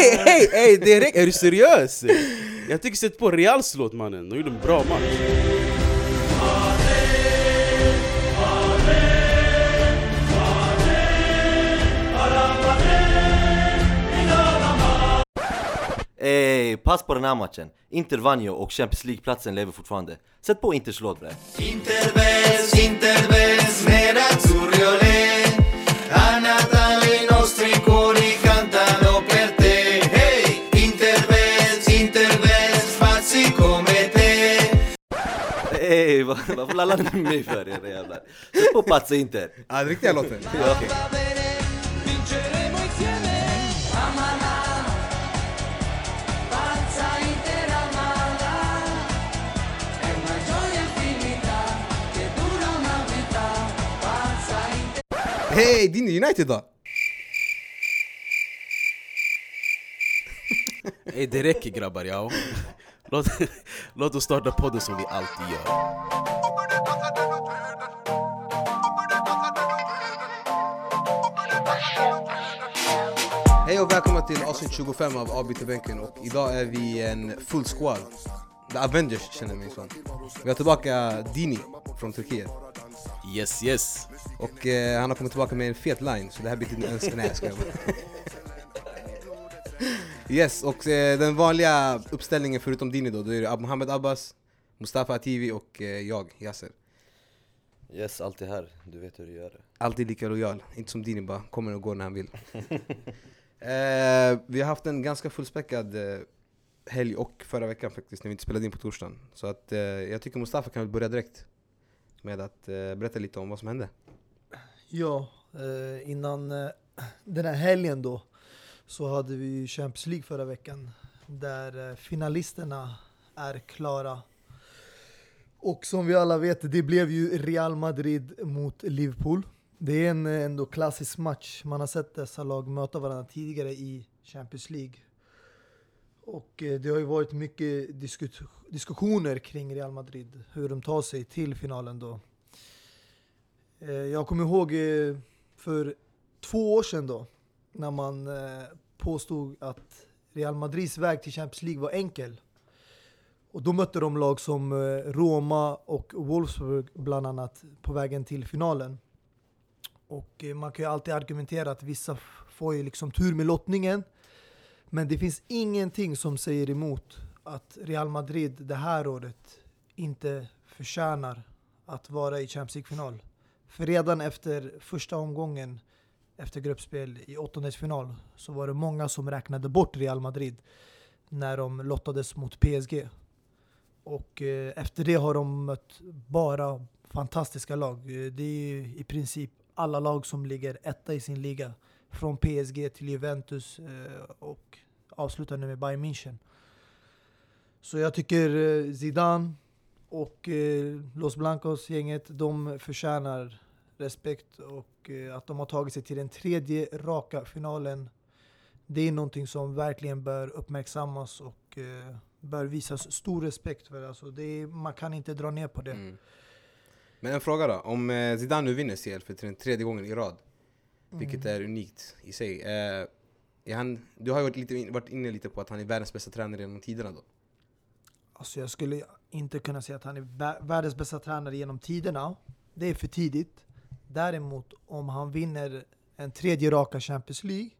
Ey, ey, ey, det räcker! Är du seriös? Jag tycker sätt på Reals låt mannen, de gjorde en bra match Ey, pass på den här matchen. Inter vann ju och Champions League-platsen lever fortfarande. Sätt på Inters låt bre. Intervens, intervens, nerazzurri Ey, vad- varför lallar ni med mig för era jävlar? Sätt på Pazza Inter. Ja, den riktiga låten? Ja. Okej. Va bene, vinceremo insieme Amala Pazza Inter amala È una gioia låt, låt oss starta podden som vi alltid gör. Hej och välkomna till avsnitt 25 av Avbytarbänken och idag är vi en full squad. The Avengers känner jag mig som. Vi har tillbaka Dini från Turkiet. Yes yes. Och eh, han har kommit tillbaka med en fet line så det här blir ens... Nej jag skojar bara. Yes, och eh, den vanliga uppställningen förutom Dini då, då är det Mohammed Abbas, Mustafa Ativi och eh, jag, Yasser Yes, allt är här. Du vet hur du gör det. Alltid lika lojal, inte som Dini bara kommer och går när han vill. eh, vi har haft en ganska fullspäckad eh, helg och förra veckan faktiskt när vi inte spelade in på torsdagen. Så att eh, jag tycker Mustafa kan väl börja direkt med att eh, berätta lite om vad som hände. Ja, eh, innan eh, den här helgen då så hade vi ju Champions League förra veckan där eh, finalisterna är klara. Och som vi alla vet, det blev ju Real Madrid mot Liverpool. Det är en eh, ändå klassisk match. Man har sett dessa lag möta varandra tidigare i Champions League. Och eh, det har ju varit mycket disku- diskussioner kring Real Madrid, hur de tar sig till finalen då. Jag kommer ihåg för två år sedan då, när man eh, påstod att Real Madrids väg till Champions League var enkel. Och då mötte de lag som eh, Roma och Wolfsburg bland annat på vägen till finalen. Och eh, man kan ju alltid argumentera att vissa får ju liksom tur med lottningen. Men det finns ingenting som säger emot att Real Madrid det här året inte förtjänar att vara i Champions League-final. För redan efter första omgången efter gruppspel i åttondelsfinal så var det många som räknade bort Real Madrid när de lottades mot PSG. Och eh, efter det har de mött bara fantastiska lag. Eh, det är ju i princip alla lag som ligger etta i sin liga. Från PSG till Juventus eh, och avslutar nu med Bayern München. Så jag tycker eh, Zidane och eh, Los Blancos-gänget, de förtjänar respekt och eh, att de har tagit sig till den tredje raka finalen. Det är någonting som verkligen bör uppmärksammas och eh, bör visas stor respekt för. Alltså det är, man kan inte dra ner på det. Mm. Men en fråga då, om eh, Zidane nu vinner CL för den tredje gången i rad, vilket är unikt i sig. Eh, han, du har ju varit, lite, varit inne lite på att han är världens bästa tränare genom tiderna då. Alltså jag skulle inte kunna säga att han är vä- världens bästa tränare genom tiderna. Det är för tidigt. Däremot om han vinner en tredje raka Champions League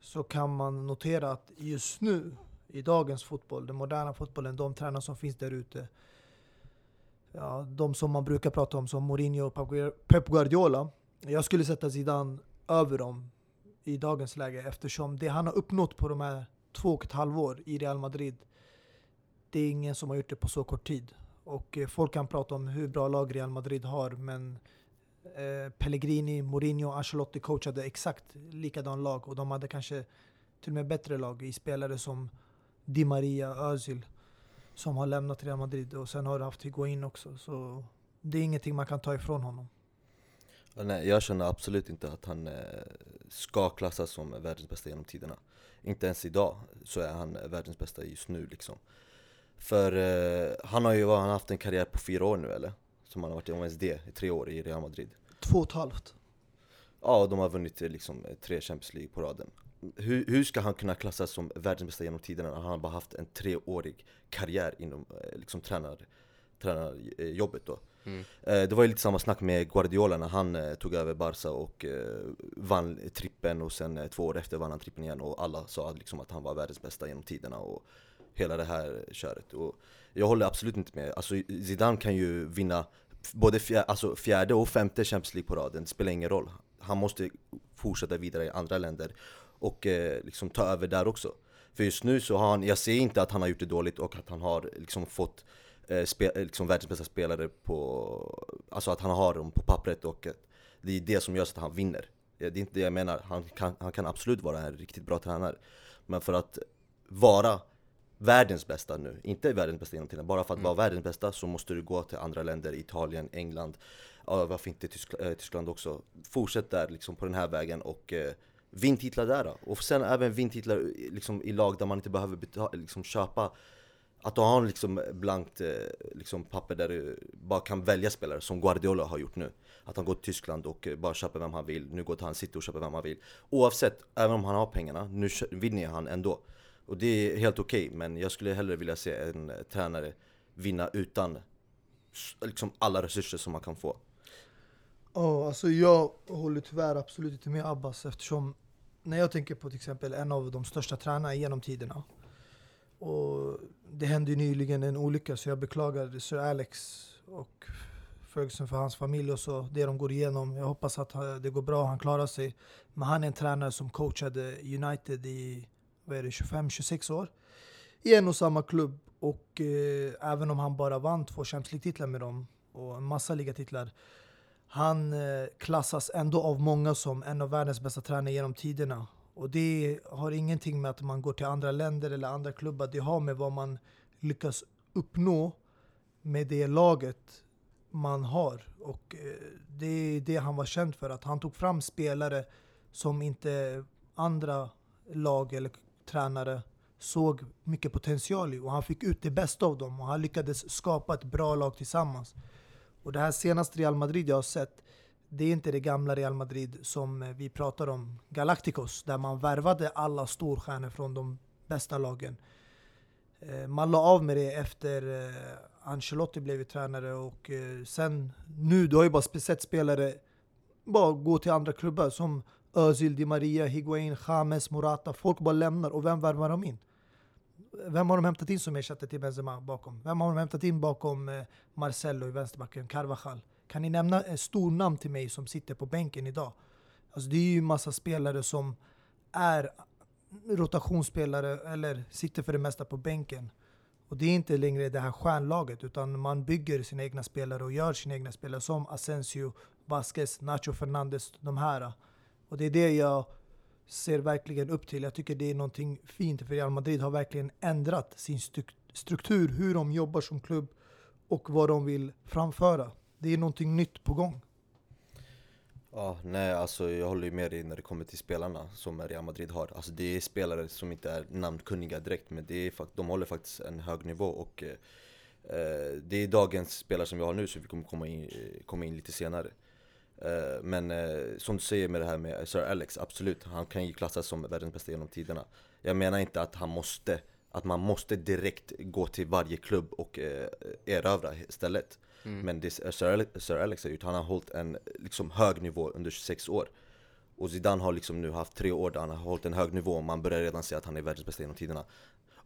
så kan man notera att just nu i dagens fotboll, den moderna fotbollen, de tränare som finns där ute ja, de som man brukar prata om som Mourinho och Pep Guardiola. Jag skulle sätta Zidane över dem i dagens läge eftersom det han har uppnått på de här två och ett halvår i Real Madrid det är ingen som har gjort det på så kort tid. Och eh, folk kan prata om hur bra lag Real Madrid har, men eh, Pellegrini, Mourinho, Ancelotti coachade exakt likadan lag och de hade kanske till och med bättre lag i spelare som Di Maria, Özil som har lämnat Real Madrid och sen har du haft in också. Så det är ingenting man kan ta ifrån honom. Nej, jag känner absolut inte att han eh, ska klassas som världens bästa genom tiderna. Inte ens idag så är han världens bästa just nu liksom. För eh, han har ju han har haft en karriär på fyra år nu eller? Som han har varit i OSD i tre år i Real Madrid. Två och ett halvt. Ja, de har vunnit eh, liksom eh, tre Champions League på raden. Hur, hur ska han kunna klassas som världens bästa genom tiderna när han bara haft en treårig karriär inom eh, liksom tränar, tränarjobbet då? Mm. Det var ju lite samma snack med Guardiola när han tog över Barca och vann trippen och sen två år efter vann han trippen igen och alla sa liksom att han var världens bästa genom tiderna och hela det här köret. Och jag håller absolut inte med. Alltså Zidane kan ju vinna både fjär, alltså fjärde och femte Champions League på raden, det spelar ingen roll. Han måste fortsätta vidare i andra länder och eh, liksom ta över där också. För just nu så har han, jag ser inte att han har gjort det dåligt och att han har liksom fått eh, spe, eh, liksom världens bästa spelare på, alltså att han har dem på pappret och det är det som gör så att han vinner. Det är inte det jag menar, han kan, han kan absolut vara en riktigt bra tränare. Men för att vara världens bästa nu, inte världens bästa genom tiden, bara för att vara världens bästa så måste du gå till andra länder, Italien, England, ja, varför inte Tyskland, eh, Tyskland också. Fortsätt där liksom på den här vägen och eh, vinn titlar där då. Och sen även vinn titlar i- liksom, i lag där man inte behöver betala, liksom, köpa att du har liksom blankt eh, liksom papper där du bara kan välja spelare som Guardiola har gjort nu. Att han går till Tyskland och eh, bara köper vem han vill. Nu går till han City och köper vem han vill. Oavsett, även om han har pengarna, nu vinner han ändå. Och det är helt okej, men jag skulle hellre vilja se en tränare vinna utan liksom alla resurser som man kan få. Ja, alltså jag håller tyvärr absolut inte med Abbas eftersom när jag tänker på till exempel en av de största tränarna genom tiderna och det hände ju nyligen en olycka så jag beklagar Sir Alex och Ferguson för hans familj och så, det de går igenom. Jag hoppas att eh, det går bra, och han klarar sig. Men han är en tränare som coachade United i vad är det, 25-26 år i en och samma klubb och eh, även om han bara vann två Champions League-titlar med dem och en massa ligatitlar han eh, klassas ändå av många som en av världens bästa tränare genom tiderna. Och det har ingenting med att man går till andra länder eller andra klubbar. Det har med vad man lyckas uppnå med det laget man har. Och eh, det är det han var känd för. Att han tog fram spelare som inte andra lag eller tränare såg mycket potential i. Och han fick ut det bästa av dem. Och han lyckades skapa ett bra lag tillsammans. Och det här senaste Real Madrid jag har sett, det är inte det gamla Real Madrid som vi pratar om, Galacticos, där man värvade alla storstjärnor från de bästa lagen. Eh, man la av med det efter eh, Ancelotti blev tränare och eh, sen nu, du har ju bara sett spelare bara gå till andra klubbar som Özil, Di Maria, Higuain, James, Morata. Folk bara lämnar och vem värvar de in? Vem har de hämtat in som ersättare till Benzema bakom? Vem har de hämtat in bakom eh, Marcelo i vänsterbacken, Carvajal? Kan ni nämna ett stor namn till mig som sitter på bänken idag? Alltså det är ju massa spelare som är rotationsspelare eller sitter för det mesta på bänken. Och det är inte längre det här stjärnlaget utan man bygger sina egna spelare och gör sina egna spelare som Asensio, Vasquez, Nacho Fernandes, de här. Och det är det jag ser verkligen upp till. Jag tycker det är någonting fint för Real Madrid har verkligen ändrat sin struktur, hur de jobbar som klubb och vad de vill framföra. Det är någonting nytt på gång. Ja, nej alltså jag håller ju med dig när det kommer till spelarna som Real Madrid har. Alltså det är spelare som inte är namnkunniga direkt men det är, de håller faktiskt en hög nivå och eh, eh, det är dagens spelare som vi har nu så vi kommer komma in, eh, komma in lite senare. Eh, men eh, som du säger med det här med Sir Alex, absolut, han kan ju klassas som världens bästa genom tiderna. Jag menar inte att han måste, att man måste direkt gå till varje klubb och eh, erövra istället. Men det Sir Alex, Sir Alex har gjort, han har hållit en liksom, hög nivå under 26 år. Och Zidane har liksom nu haft tre år där han har hållit en hög nivå och man börjar redan se att han är världens bästa genom tiderna.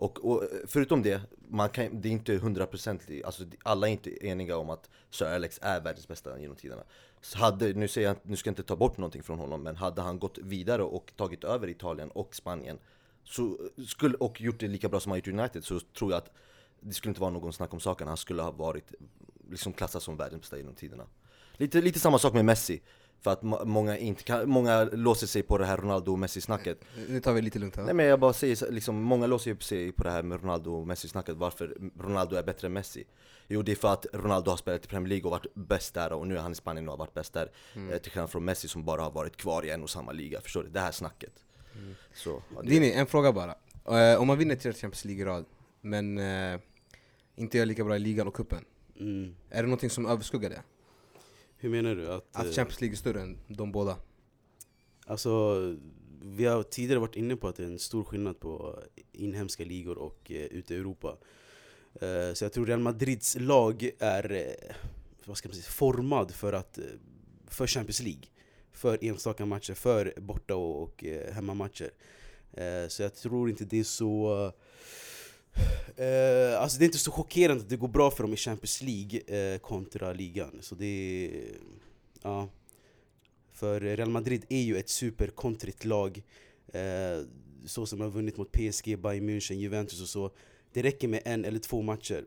Och, och förutom det, man kan, det är inte hundraprocentigt, alltså alla är inte eniga om att Sir Alex är världens bästa genom tiderna. Hade, nu, säger jag, nu ska jag inte ta bort någonting från honom, men hade han gått vidare och tagit över Italien och Spanien så skulle, och gjort det lika bra som han gjort United så tror jag att det skulle inte vara någon snack om saken, han skulle ha varit liksom klassad som världens bästa genom tiderna. Lite, lite samma sak med Messi, för att må- många, inte kan, många låser sig på det här Ronaldo och Messi-snacket. Nu tar vi lite lugnt här. Nej men jag bara säger liksom, många låser upp sig på det här med Ronaldo och Messi-snacket, varför Ronaldo är bättre än Messi. Jo det är för att Ronaldo har spelat i Premier League och varit bäst där och nu är han i Spanien och har varit bäst där. Eh, till skillnad från Messi som bara har varit kvar i en och samma liga, förstår du? Det här snacket. Så, ja, det, Dini, en fråga bara. Eh, om man vinner tre Champions League i rad, men eh, inte gör lika bra i ligan och cupen. Mm. Är det någonting som överskuggar det? Hur menar du? Att, Att eh, Champions League är större än de båda? Alltså, vi har tidigare varit inne på att det är en stor skillnad på inhemska ligor och eh, ute i Europa. Eh, så jag tror Real Madrids lag är eh, vad ska man säga, formad för, att, för Champions League. För enstaka matcher, för borta och, och hemmamatcher. Så jag tror inte det är så... Eh, alltså det är inte så chockerande att det går bra för dem i Champions League eh, kontra ligan. Så det är... Ja. För Real Madrid är ju ett superkontrigt lag. Eh, så som har vunnit mot PSG, Bayern München, Juventus och så. Det räcker med en eller två matcher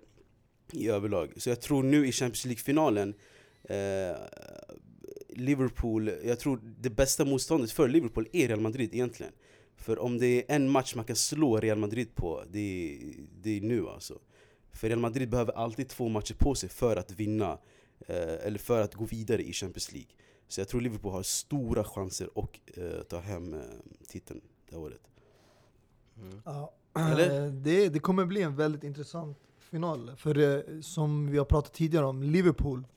i överlag. Så jag tror nu i Champions League-finalen eh, Liverpool, jag tror det bästa motståndet för Liverpool är Real Madrid egentligen. För om det är en match man kan slå Real Madrid på, det är, det är nu alltså. För Real Madrid behöver alltid två matcher på sig för att vinna, eh, eller för att gå vidare i Champions League. Så jag tror Liverpool har stora chanser att eh, ta hem eh, titeln det här året. Ja, Eller? eh, det, det kommer bli en väldigt intressant final. För eh, som vi har pratat tidigare om, Liverpool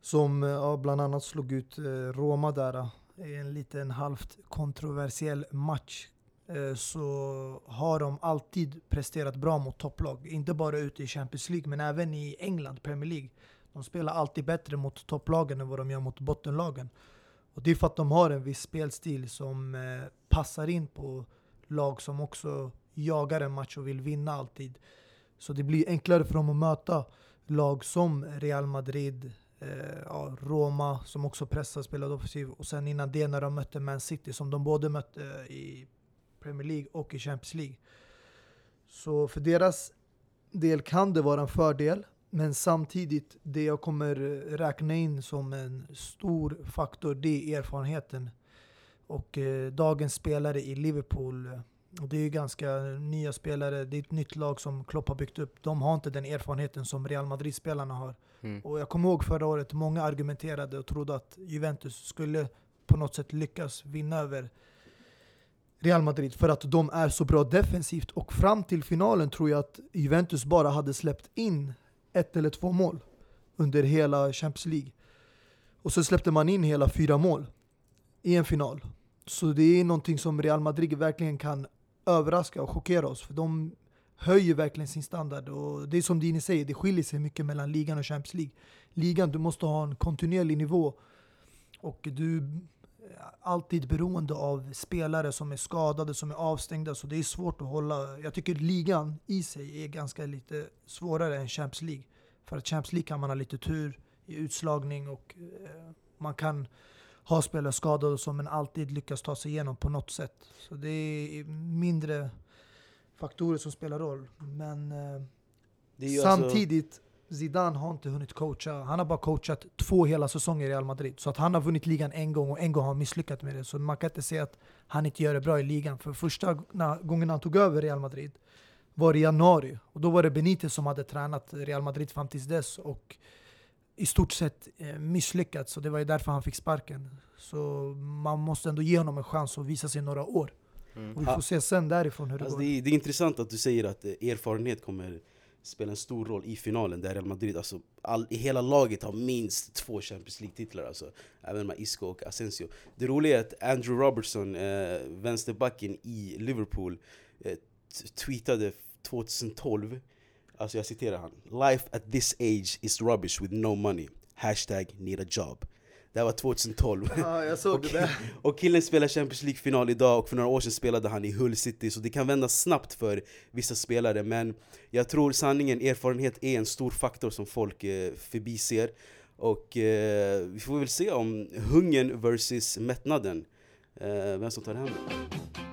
som eh, ja, bland annat slog ut eh, Roma där i en liten halvt kontroversiell match eh, så har de alltid presterat bra mot topplag. Inte bara ute i Champions League men även i England, Premier League. De spelar alltid bättre mot topplagen än vad de gör mot bottenlagen. Och det är för att de har en viss spelstil som eh, passar in på lag som också jagar en match och vill vinna alltid. Så det blir enklare för dem att möta lag som Real Madrid, Eh, ja, Roma som också pressade, spelade offensiv och sen innan det när de mötte Man City som de både mötte eh, i Premier League och i Champions League. Så för deras del kan det vara en fördel men samtidigt, det jag kommer eh, räkna in som en stor faktor, det är erfarenheten. Och eh, dagens spelare i Liverpool, eh, och det är ju ganska nya spelare, det är ett nytt lag som Klopp har byggt upp. De har inte den erfarenheten som Real Madrid-spelarna har. Mm. Och jag kommer ihåg förra året, många argumenterade och trodde att Juventus skulle på något sätt lyckas vinna över Real Madrid för att de är så bra defensivt. Och fram till finalen tror jag att Juventus bara hade släppt in ett eller två mål under hela Champions League. Och så släppte man in hela fyra mål i en final. Så det är någonting som Real Madrid verkligen kan överraska och chockera oss. För de höjer verkligen sin standard. Och det är som Dini säger, det skiljer sig mycket mellan ligan och Champions League. Ligan, du måste ha en kontinuerlig nivå. Och du är alltid beroende av spelare som är skadade, som är avstängda. Så det är svårt att hålla. Jag tycker ligan i sig är ganska lite svårare än Champions League. För att Champions League kan man ha lite tur i utslagning och eh, man kan ha spelare skadade som men alltid lyckas ta sig igenom på något sätt. Så det är mindre faktorer som spelar roll. Men eh, alltså- samtidigt, Zidane har inte hunnit coacha. Han har bara coachat två hela säsonger i Real Madrid. Så att han har vunnit ligan en gång och en gång har han misslyckats med det. Så man kan inte säga att han inte gör det bra i ligan. För första gången han tog över Real Madrid var i januari. Och då var det Benitez som hade tränat Real Madrid fram tills dess. Och i stort sett eh, misslyckats. Så det var ju därför han fick sparken. Så man måste ändå ge honom en chans att visa sig några år. Mm. Och vi får se sen därifrån hur det Alltså går. det, är, det är intressant att du säger att eh, erfarenhet kommer spela en stor roll i finalen där Real Madrid, alltså all, i hela laget har minst två Champions League-titlar alltså. Även med Isco och Asensio. Det roliga är att Andrew Robertson, eh, vänsterbacken i Liverpool, eh, tweetade 2012, alltså jag citerar han. Life at this age is rubbish with no money. Hashtag need a job. Det här var 2012. Ja, jag såg det där. Och killen spelar Champions League-final idag och för några år sedan spelade han i Hull City Så det kan vända snabbt för vissa spelare Men jag tror sanningen, erfarenhet är en stor faktor som folk eh, förbiser Och eh, vi får väl se om hungern versus mättnaden eh, Vem som tar hem det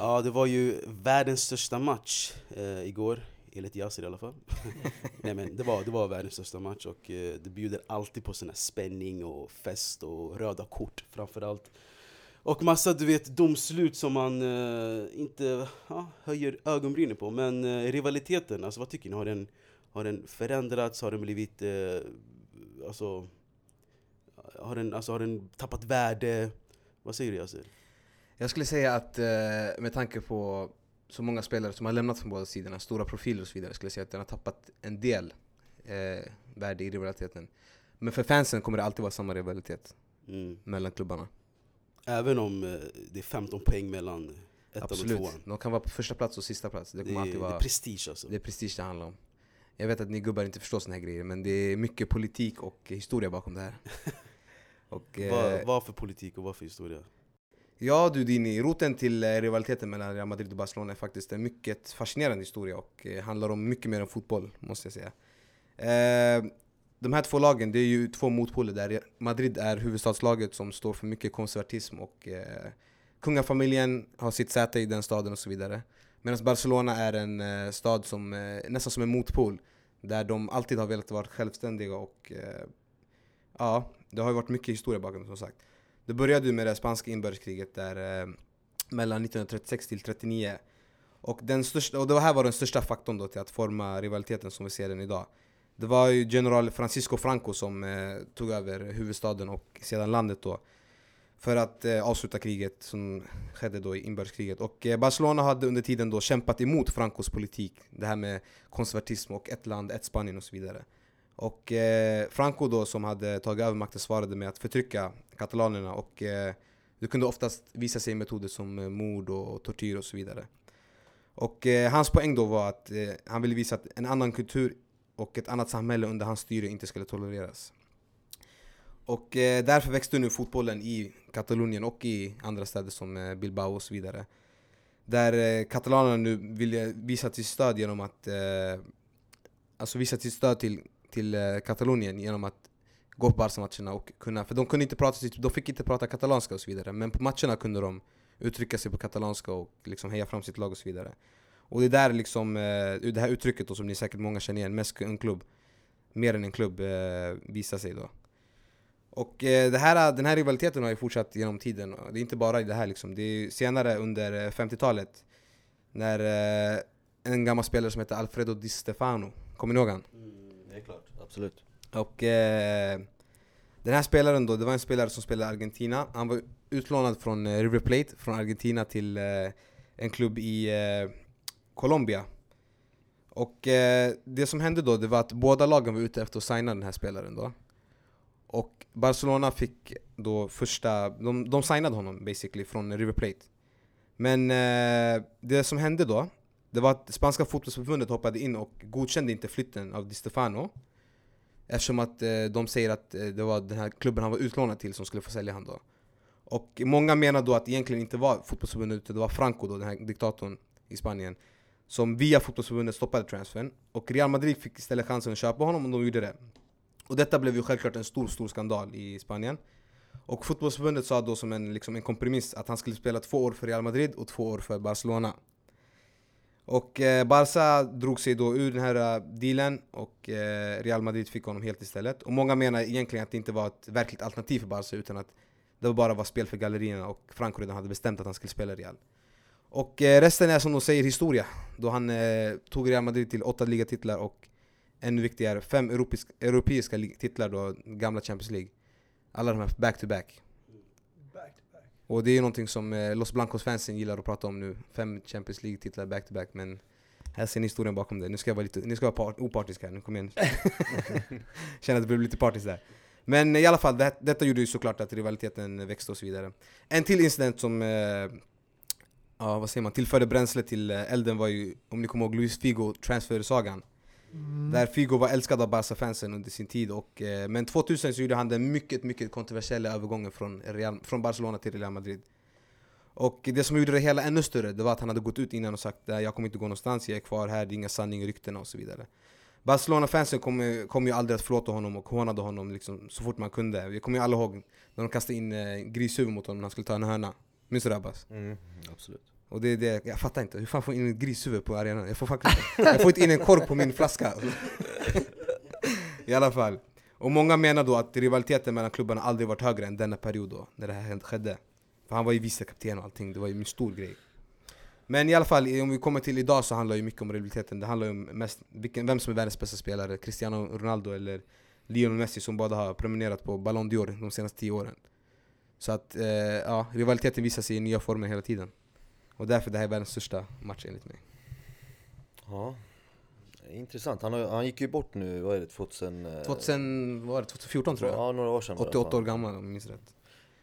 Ja, det var ju världens största match eh, igår Enligt Yasir i alla fall Nej men det var, det var världens största match och eh, det bjuder alltid på sån här spänning och fest och röda kort framförallt Och massa du vet domslut som man eh, inte ja, höjer ögonbrynen på Men eh, rivaliteten, alltså vad tycker ni? Har den, har den förändrats? Har den blivit, eh, alltså har den, alltså har den tappat värde? Vad säger du Yasir? Jag skulle säga att eh, med tanke på så många spelare som har lämnat från båda sidorna, stora profiler och så vidare, skulle jag säga att den har tappat en del eh, värde i rivaliteten. Men för fansen kommer det alltid vara samma rivalitet Mm. mellan klubbarna. Även om eh, det är 15 poäng mellan ettan och Absolut. tvåan. De kan vara på första plats och sista plats. Det Det, kommer är, alltid det vara... är prestige alltså. Det är prestige det handlar om. Jag vet att ni gubbar inte förstår såna här grejer, men det är mycket politik och historia bakom det här. och, eh, Vad, vad för politik och vad för historia? Ja du Dini, eh, roten till eh, rivaliteten mellan Real Madrid och Barcelona är faktiskt en mycket fascinerande historia och eh, handlar om mycket mer än fotboll, måste jag säga. De här två lagen, det är ju två motpoler där Madrid är huvudstadslaget som står för mycket konservatism och kungafamiljen har sitt säte i den staden och så vidare. Medan Barcelona är en stad som nästan som en motpol, där de alltid har velat vara självständiga och ja, det har ju varit mycket historia bakom som sagt. Det började ju med det spanska inbördeskriget där eh, mellan 1936 till 39 och, den största, och det här var den största faktorn då till att forma rivaliteten som vi ser den idag. Det var ju general Francisco Franco som eh, tog över huvudstaden och sedan landet då för att eh, avsluta kriget som skedde då i inbördeskriget. Och eh, Barcelona hade under tiden då kämpat emot Francos politik, det här med konservatism och ett land, ett Spanien och så vidare. Och eh, Franco då som hade tagit över makten svarade med att förtrycka katalanerna och eh, det kunde oftast visa sig i metoder som eh, mord och, tortyr och så vidare. Och eh, hans poäng då var att eh, han ville visa att en annan kultur och ett annat samhälle under hans styre inte skulle tolereras. Och eh, därför växte nu fotbollen i Katalonien och i andra städer som eh, Bilbao och så vidare. Där eh, katalanerna nu ville visa sitt stöd genom att eh, Alltså visa sitt stöd till, till eh, Katalonien genom att gå på Barca-matcherna och kunna, för de kunde inte prata, de fick inte prata katalanska och så vidare Men på matcherna kunde de uttrycka sig på katalanska och liksom heja fram sitt lag och så vidare Och det är där liksom, eh, det här uttrycket då, som ni säkert många känner igen, mest en klubb Mer än en klubb eh, visar sig då och det här, den här rivaliteten har ju fortsatt genom tiden, det är inte bara i det här liksom. Det är senare under 50-talet När en gammal spelare som heter Alfredo Di Stefano, kommer ni ihåg han? Mm. Det är klart, absolut. Och eh, den här spelaren då, det var en spelare som spelade i Argentina. Han var utlånad från eh, River Plate, från Argentina till eh, en klubb i eh, Colombia. Och eh, det som hände då, det var att båda lagen var ute efter att signa den här spelaren då. Och Barcelona fick då första, de, de signade honom basically från River Plate. Men eh, det som hände då, det var att spanska fotbollsförbundet hoppade in och godkände inte flytten av Di Stefano Eftersom att eh, de säger att eh, det var den här klubben han var utlånad till som skulle få sälja han då. Och många menar då att det egentligen inte var fotbollsförbundet utan det var Franco då, den här diktatorn i Spanien Som via fotbollsförbundet stoppade transfern. Och Real Madrid fick istället chansen att köpa honom och de gjorde det. Och detta blev ju självklart en stor, stor skandal i Spanien. Och fotbollsförbundet sa då som en, liksom en kompromiss att han skulle spela två år för Real Madrid och två år för Barcelona och eh, Barca drog sig då ur den här eh, dealen och eh, Real Madrid fick honom helt istället. Och många menar egentligen att det inte var ett verkligt alternativ för Barca utan att det bara var spel för gallerierna och Franco redan hade bestämt att han skulle spela i Real. Och eh, resten är som de säger historia. Då han eh, tog Real Madrid till åtta ligatitlar och ännu viktigare, fem europeiska titlar då, gamla Champions League. Alla de här back-to-back. Back to back. Och det är ju någonting som eh, Los Blancos-fansen gillar att prata om nu. Fem Champions League-titlar back-to-back, men här ser ni historien bakom det. Nu ska jag vara lite, nu ska vara part, opartisk här, nu kom igen. Känner att det blev lite partiskt där. Men i alla fall, det, detta gjorde ju såklart att rivaliteten växte och så vidare. En till incident som, eh, ja vad säger man, tillförde bränsle till eh, elden var ju, om ni kommer ihåg, Luis Figo transfer-sagan. Mm. Där Figo var älskad av Barca-fansen under sin tid och, eh, Men 2000 så gjorde han den mycket, mycket kontroversiella övergången från, Real, från Barcelona till Real Madrid Och det som gjorde det hela ännu större, det var att han hade gått ut innan och sagt att jag kommer inte gå någonstans, jag är kvar här, det är inga sanning, ryktena och så vidare Barcelona-fansen kom, kom ju aldrig att förlåta honom och hånade honom liksom, så fort man kunde Vi kommer ju alla ihåg när de kastade in eh, grishuvud mot honom när han skulle ta en hörna Minns du det Abbas? Mm, absolut. Och det är det, jag fattar inte, hur fan får jag in ett grishuvud på arenan? Jag får, faktiskt, jag får inte in en kork på min flaska alltså. I alla fall. Och många menar då att rivaliteten mellan klubbarna aldrig varit högre än denna period då, när det här skedde. För han var ju vice kapten och allting, det var ju en stor grej. Men i alla fall, om vi kommer till idag så handlar ju mycket om rivaliteten. Det handlar ju om mest, vilken, vem som är världens bästa spelare. Cristiano Ronaldo eller Lionel Messi som båda har prenumererat på Ballon d'Or de senaste tio åren. Så att, eh, ja, rivaliteten visar sig i nya former hela tiden och därför det här är världens största match enligt mig. Ja. Intressant, han, har, han gick ju bort nu, vad är det, 2000... eh, 2000, vad var det, 2014 tror jag. Ja, några år sedan var det, 88 fan. år gammal om jag minns rätt.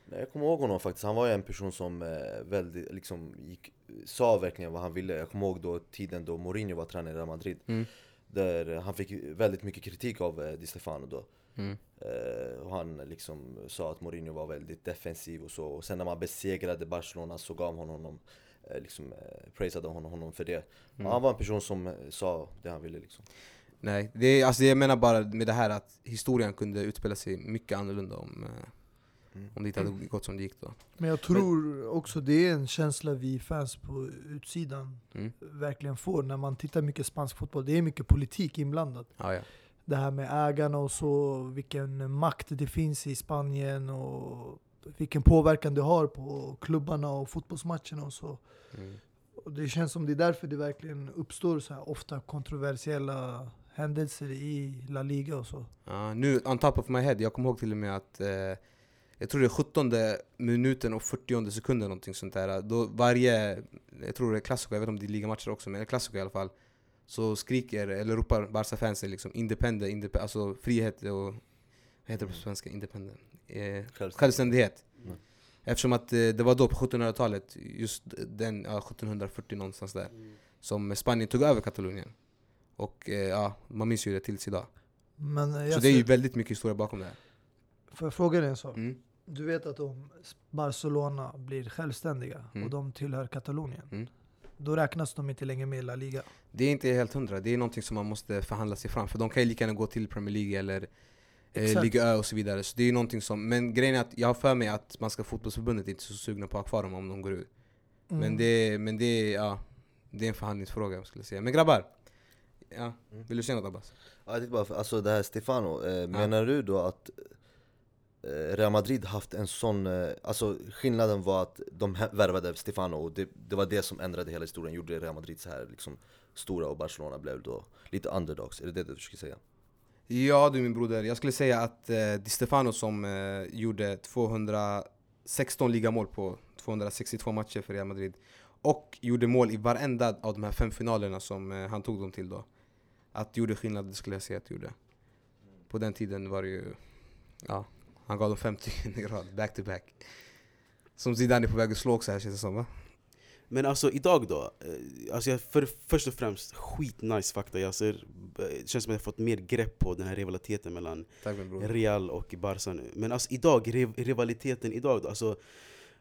Nej, Jag kommer ihåg honom faktiskt, han var ju en person som eh, väldigt, liksom, gick, sa verkligen vad han ville Jag kommer ihåg då tiden då Mourinho var tränare i Real Madrid Mm. Där eh, han fick väldigt mycket kritik av eh, Di Stefano då Mm. eh, Och han liksom sa att Mourinho var väldigt defensiv och så Och sen när man besegrade Barcelona så gav han honom eh, liksom, eh, praisade honom, honom för det Mm. Han var en person som eh, sa det han ville liksom Nej, det är, alltså jag menar bara med det här att historien kunde utspela sig mycket annorlunda om, eh, Mm. om det inte hade gått som det gick då. Men jag tror också det är en känsla vi fans på utsidan Mm. verkligen får när man tittar mycket spansk fotboll. Det är mycket politik inblandat. Ja, ja. Det här med ägarna och så, vilken makt det finns i Spanien och vilken påverkan det har på klubbarna och fotbollsmatcherna och så. Mm. Och det känns som det är därför det verkligen uppstår så här ofta kontroversiella händelser i La Liga och så. Ja, nu, on top of my head, jag kommer ihåg till och med att eh, jag tror det är 17 minuten och 40 sekunden någonting sånt där. Då varje, jag tror det är klassiker, jag vet inte om det är ligamatcher också, men klassiker i alla fall. Så skriker, eller ropar Barca-fansen liksom independent, indep alltså frihet och, vad heter det på svenska? Independent? Eh, självständighet. Mm. Eftersom att eh, det var då på 1700-talet, just den, ja, 1740 någonstans där, som Spanien tog över Katalonien. Och eh, ja, man minns ju det tills idag. Men eh, Så det är ju väldigt mycket historia bakom det här. Får jag fråga dig en sak? Mm. Du vet att om Barcelona blir självständiga Mm. och de tillhör Katalonien, Mm. då räknas de inte längre med i La Liga. Det är inte helt hundra, det är någonting som man måste förhandla sig fram för de kan ju lika gärna gå till Premier League eller eh. Liga Ö och så vidare. Så det är ju någonting som, men grejen är att jag har för mig att Spanska fotbollsförbundet inte är så sugna på att ha kvar dem om de går ur. Mm. Men, det, men det, är, ja, det är en förhandlingsfråga skulle jag säga. Men grabbar, ja, Mm. vill du säga något Abbas? Ja, jag tänkte bara, alltså det här Stefano, eh, menar du då att eh, Real Madrid haft en sån, eh, alltså skillnaden var att de värvade Stefano och det, det var det som ändrade hela historien, gjorde Real Madrid så här liksom stora och Barcelona blev då lite underdogs, är det det du försöker säga? Ja du min broder, jag skulle säga att eh, Di Stefano som eh, gjorde 216 ligamål på 262 matcher för Real Madrid och gjorde mål i varenda av de här fem finalerna som eh, han tog dem till då. Att gjorde skillnad, det skulle jag säga att det gjorde. På den tiden var det ju, ja, han gav dem 50 i rad, back to back. Som Zidane är på väg att slå också här känns det som va? Men alltså idag då, eh, alltså jag, för, först och främst skitnice fakta jag ser, eh, Det känns som att jag fått mer grepp på den här rivaliteten mellan. Real och Barca nu. Men alltså idag, riv- rivaliteten idag då, alltså,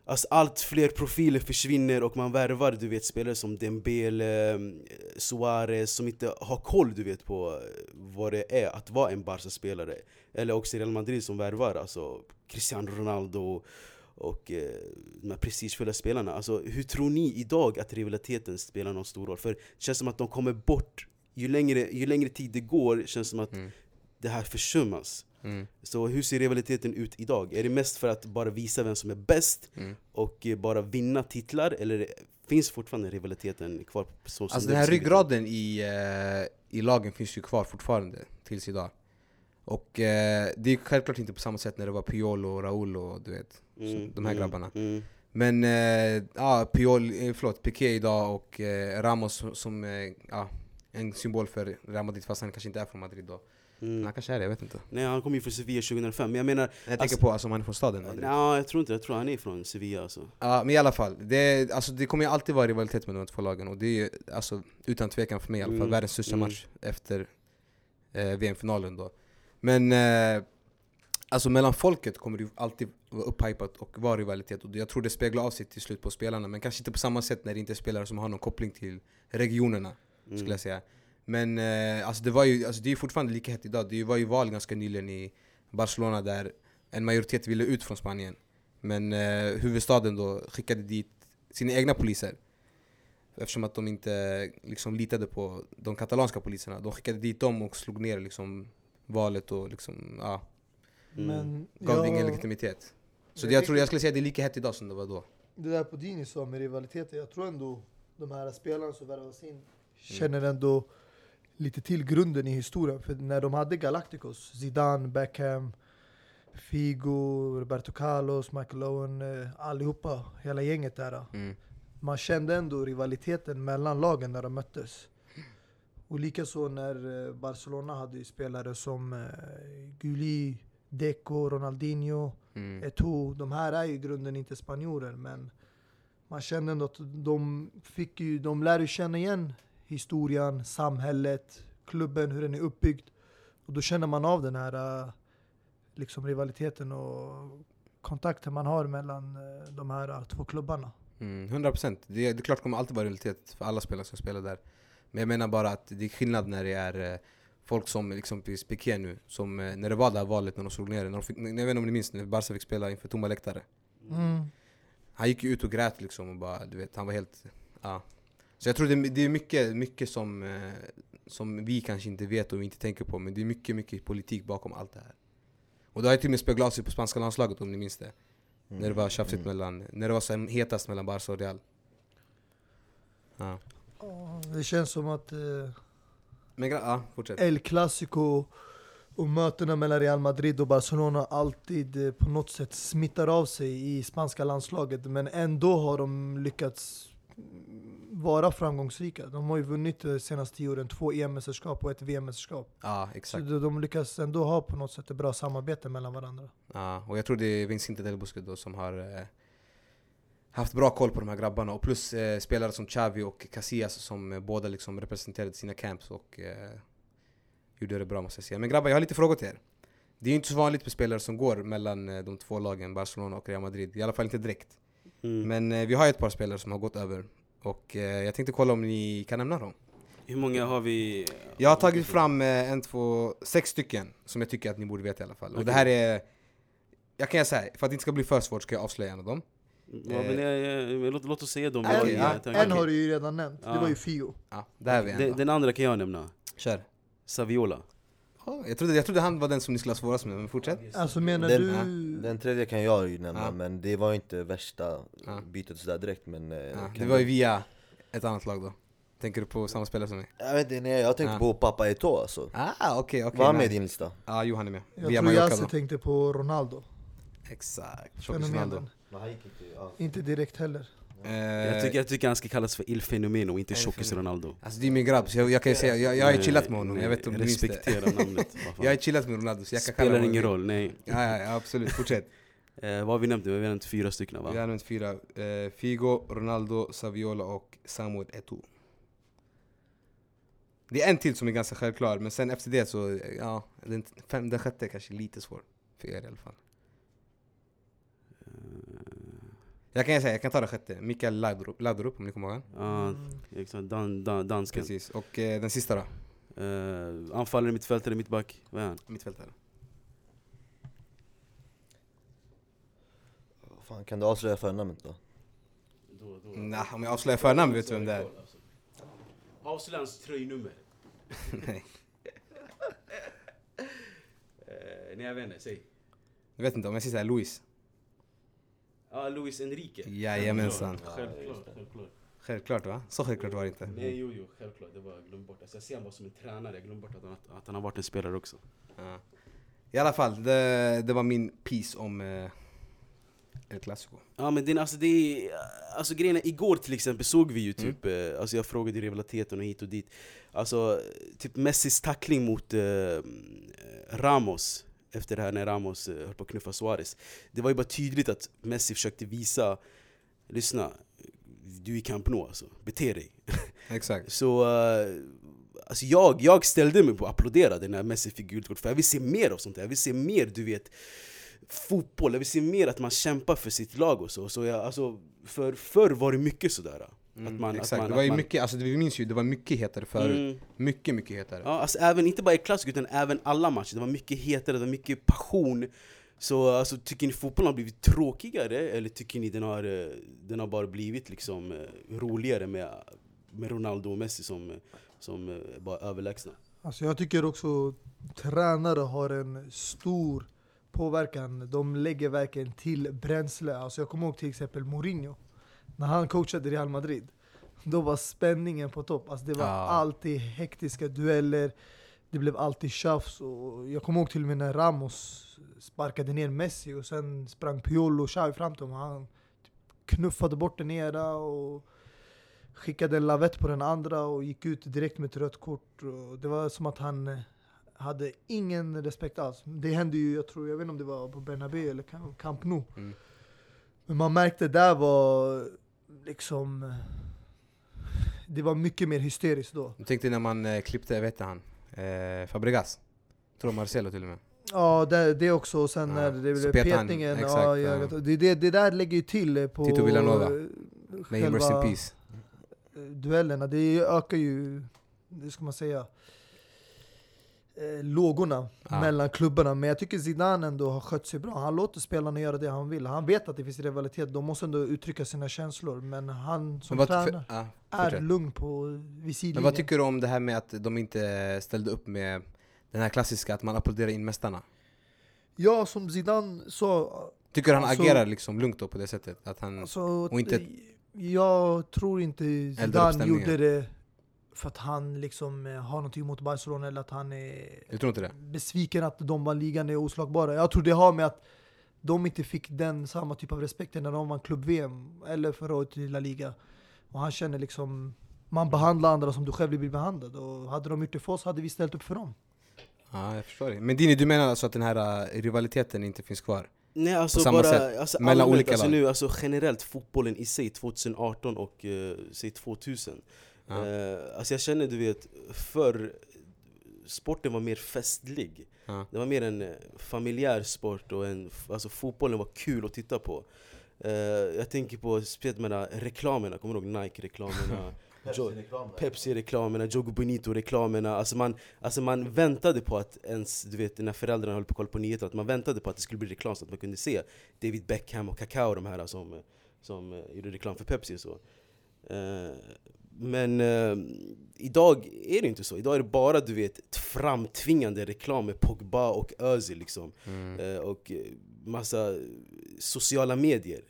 alltså allt fler profiler försvinner och man värvar du vet spelare som Dembele, eh, Suarez som inte har koll du vet på vad det är att vara en Barca-spelare. Eller också Real Madrid som värvar alltså Cristiano Ronaldo och eh, de här prestigefulla spelarna. Alltså, hur tror ni idag att rivaliteten spelar någon stor roll? För det känns som att de kommer bort, ju längre, ju längre tid det går känns som att Mm. det här försummas. Mm. Så hur ser rivaliteten ut idag? Är det mest för att bara visa vem som är bäst Mm. och eh, bara vinna titlar? Eller finns fortfarande rivaliteten kvar så Alltså det den här ryggraden i, eh, i lagen finns ju kvar fortfarande tills idag. Och eh, det är självklart inte på samma sätt när det var Piolo och Raúl och du vet, så, de här grabbarna. Mm. Men eh, ja, Piol, eh, förlåt, Piqué idag och eh, Ramos som- eh, ja, en symbol för Real Madrid fast han kanske inte är från Madrid då. Mm. han kanske är det, jag vet inte. Nej, han kom ju från Sevilla 2005, men jag menar... Jag tänker Alltså- på alltså, om han är från staden Madrid. Nej, jag tror inte. Jag tror han är från Sevilla alltså. Ja, men i alla fall. Det, alltså, det kommer ju alltid vara rivalitet med de två lagen och det är ju alltså, utan tvekan för mig i alla fall Mm, världens största mm. match efter eh, VM-finalen då. Men eh, alltså mellan folket kommer det alltid vara upphypat och vara rivalitet och jag tror det speglar av sig till slut på spelarna men kanske inte på samma sätt när det inte är spelare som har någon koppling till regionerna Mm. skulle jag säga. Men eh, alltså, det, var ju, alltså, det är fortfarande lika hett idag. Det var ju val ganska nyligen i Barcelona där en majoritet ville ut från Spanien. Men eh, huvudstaden då skickade dit sina egna poliser. Eftersom att de inte liksom, litade på de katalanska poliserna. De skickade dit dem och slog ner liksom, valet och liksom, ja, Mm. Men gav det ingen legitimitet. Så jag det, jag, tror, jag skulle säga att det är lika hett idag som det var då. Det där på Dini sa med rivaliteter, jag tror ändå de här spelarna som värvas in känner ändå lite till grunden i historien. För när de hade Galacticos, Zidane, Beckham, Figo, Roberto Carlos, Michael Owen, eh, allihopa, hela gänget där. Mm. Man kände ändå rivaliteten mellan lagen när de möttes. Och likaså när eh, Barcelona hade spelare som eh, Gulli, Deco, Ronaldinho, Mm. Eto'o. De här är ju i grunden inte spanjorer men man känner ändå att de fick ju, de lär ju känna igen historien, samhället, klubben, hur den är uppbyggd. Och då känner man av den här eh, liksom rivaliteten och kontakten man har mellan eh, de här eh, två klubbarna. Mm, 100% det, är- det är klart kommer alltid vara realitet för alla spelare som spelar där Men jag menar bara att det är skillnad när det är eh, folk som liksom Piqué nu Som eh, när det var det här valet när de slog ner det, när de fick, Jag vet inte om ni minns när Barca fick spela inför tomma läktare Mm. Han gick ju ut och grät liksom och bara, du vet, han var helt... Ja. Så jag tror det, det är mycket, mycket som, eh, som vi kanske inte vet och vi inte tänker på Men det är mycket, mycket politik bakom allt det här Och det har ju till och med speglat sig på spanska landslaget om ni minns det Mm. När det var tjafsigt mellan, när det var som hetast mellan Barca och Real Ja, Det känns som att eh, men ja, fortsätt El Clasico och mötena mellan Real Madrid och Barcelona alltid eh, på något sätt smittar av sig i spanska landslaget men ändå har de lyckats vara framgångsrika. De har ju vunnit de senaste tio åren två EM-mästerskap och ett VM-mästerskap. Ja, Så exakt de de lyckas ändå ha på något sätt ett bra samarbete mellan varandra. ja, Och jag tror det är Vincente Del Bosque då som har eh, haft bra koll på de här grabbarna och plus eh, spelare som Xavi och Casillas som eh, båda liksom representerade sina camps och eh, gjorde det bra måste jag säga. Men grabbar, jag har lite frågor till er. Det är ju inte så vanligt med spelare som går mellan eh, de två lagen, Barcelona och Real Madrid. I alla fall inte direkt. Mm. Men eh, vi har ju ett par spelare som har gått över. Och eh, jag tänkte kolla om ni kan nämna dem. Hur många har vi? Jag har tagit fram en, två, sex stycken som jag tycker att ni borde veta i alla fall. Och det här är... Jag kan säga, för att det inte ska bli för svårt ska jag avslöja en av dem. Ja, men jag, jag, låt, låt oss säga dem. En, ja. en har du ju redan nämnt, det var ju Figo. Ja, där vi en den, den andra kan jag nämna. Kör. Saviola. Ja, jag, trodde, jag trodde han var den som ni skulle ha svårast med, men fortsätt. Alltså menar Den- du... Den tredje kan jag ju nämna, Ja. men det var inte värsta Ja. bytet sådär direkt men eh, det var ju via ett annat lag då. Tänker du på samma spelare som mig? Jag vet inte, nej, jag tänkte Ja. på pappa Eto'o alltså Ah, okej, okej. Var han med i din lista? Ja, Johan är med. Jag via tror Mallorca tänkte på Ronaldo. Exakt. Fenomenen. Men han gick inte. Inte direkt heller. Eh, Jag tycker, jag tycker han ska kallas för Il Fenomeno och inte Tjockis. Ronaldo. Alltså det är min grabb, så jag, jag kan ju säga, jag, jag har chillat med honom, Nej, jag vet inte om du minns det. Respektera namnet. Jag har chillat med Ronaldo så jag kan kalla Spelar honom ingen roll, nej. Ja, ja, ja, absolut. Fortsätt. Eh, vad har vi nämnt nu? Vi har nämnt fyra stycken va? Vi har nämnt fyra. Eh, Figo, Ronaldo, Saviola och Samuel Eto'o. Det är en till som är ganska självklar, men sen efter det så, ja, den, fem, den sjätte är kanske lite svår. För er i alla fall. Jag kan säga, jag kan ta den sjätte. Mikael Laudrup, Laudrup om ni kommer ihåg han. Ja, exakt. Dan, dan, dansken. Precis. Och eh, den sista då? Eh, anfallare, mittfältare, mittback. Vad är han? Mittfältare. Fan, kan du avslöja förnamnet då? Nah, om jag avslöjar förnamn vet du vem det är. Avslöja hans tröjnummer. Nej. Eh, nej jag vet inte, säg. Jag vet inte, om jag säger såhär Luis. Ja, Luis Enrique. Jajamensan. Självklart, självklart. Självklart va? Så självklart var det inte. Nej jo, jo, självklart. Det var jag glömt bort. Alltså, jag ser honom bara som en tränare. Jag glömde bort att han, att han har varit en spelare också. Ja. I alla fall, det, det var min piece om eh, El Clasico. Ja men det, alltså det är, alltså grejen är, igår till exempel såg vi ju typ, eh, alltså jag frågade rivaliteten och hit och dit Alltså typ Messis tackling mot eh, Ramos efter det här när Ramos eh, höll på att knuffa Suarez. Det var ju bara tydligt att Messi försökte visa Lyssna, du är i Camp Nou alltså, bete dig. Exakt. Så eh, alltså jag, jag ställde mig på och applåderade när Messi fick gult kort För jag vill se mer av sånt där, jag vill se mer du vet Fotboll, jag vill se mer att man kämpar för sitt lag och så, så jag, alltså, för Förr var det mycket sådär Mm, att man, exakt. att man, det var ju man, mycket, alltså det, vi minns ju, det var mycket hetare förut. Mm. Mycket, mycket hetare. Ja, alltså även, inte bara i klassiker utan även alla matcher, det var mycket hetare, det var mycket passion Så alltså, tycker ni fotbollen har blivit tråkigare eller tycker ni den har, eh, den har bara blivit liksom eh, roligare med, med Ronaldo och Messi som, som eh, bara överlägsna? Alltså jag tycker också tränare har en stor påverkan. De lägger verkligen till bränsle. Alltså jag kommer ihåg till exempel Mourinho. När han coachade Real Madrid. Då var spänningen på topp. Alltså det var Ja. alltid hektiska dueller. Det blev alltid tjafs. Och jag kommer ihåg till och med när Ramos sparkade ner Messi och sen sprang Piolo och Xavi fram till honom. Han knuffade bort den ena och skickade en lavett på den andra och gick ut direkt med ett rött kort. Och det var som att han eh, hade ingen respekt alls. Det hände ju, jag tror, jag vet inte om det var på Bernabéu eller Cam- Camp Nou. Mm. Men man märkte där var liksom... Det var mycket mer hysteriskt då. Jag tänkte när man eh, klippte, vet han, eh, Fabregas. Tror Marcelo till och med. Ja, det, det också. Och sen Ja, när det blev petningen. exakt, ja, ja. jag det, det, där lägger ju till på Tito Villanova. May in själva peace. duellerna. Det ökar ju, det ska man säga, eh, lågorna Ja. mellan klubbarna. Men jag tycker Zidane ändå har skött sig bra. Han låter spelarna göra det han vill. Han vet att det finns rivalitet. De måste ändå uttrycka sina känslor. Men han som Men tränare för, ja, är lugn på vid Men vad tycker du om det här med att de inte ställde upp med den här klassiska att man applåderar in mästarna? Ja, som Zidane sa, Tycker han Alltså- agerar liksom lugnt då på det sättet? Att han, Alltså, Och inte- jag tror inte Zidane gjorde det för att han liksom eh, har någonting emot Barcelona eller att han är du tror inte det? besviken att de vann ligan är oslagbara. Jag tror det har med att de inte fick den samma typ av respekt när de vann klubb-VM eller förra året i La Liga. Och han känner liksom, man behandlar andra som du själv vill bli behandlad. Och hade de gjort det för oss hade vi ställt upp för dem. Ja, jag förstår det. Men Dini, du menar alltså att den här eh, rivaliteten inte finns kvar? Nej alltså samma bara sätt, alltså, mellan allmänt, olika alltså lag. nu, alltså generellt fotbollen i sig 2018 och uh, säg 2000 Ja. Eh, Alltså jag känner du vet, för sporten var mer festlig Ja. Det var mer en eh, familjär sport och en, alltså fotbollen var kul att titta på Eh, Jag tänker på speciellt med reklamerna, kommer du ihåg Nike-reklamerna? Pepsi-reklamerna, Jogo Bonito-reklamerna alltså man, alltså man väntade på att ens, du vet när föräldrarna höll på att kolla på nyheter, att man väntade på att det skulle bli reklam så att man kunde se David Beckham och Kakao, de här som, som eh, gjorde reklam för Pepsi och så Eh, Men eh, idag är det inte så, idag är det bara du vet framtvingande reklam med Pogba och Özil liksom Mm. Eh, och eh, massa sociala medier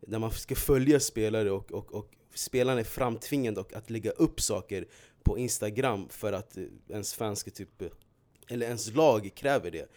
där man ska följa spelare och, och, och spelarna är framtvingande och att lägga upp saker på Instagram för att eh, ens fans ska typ, eh, eller ens lag kräver det.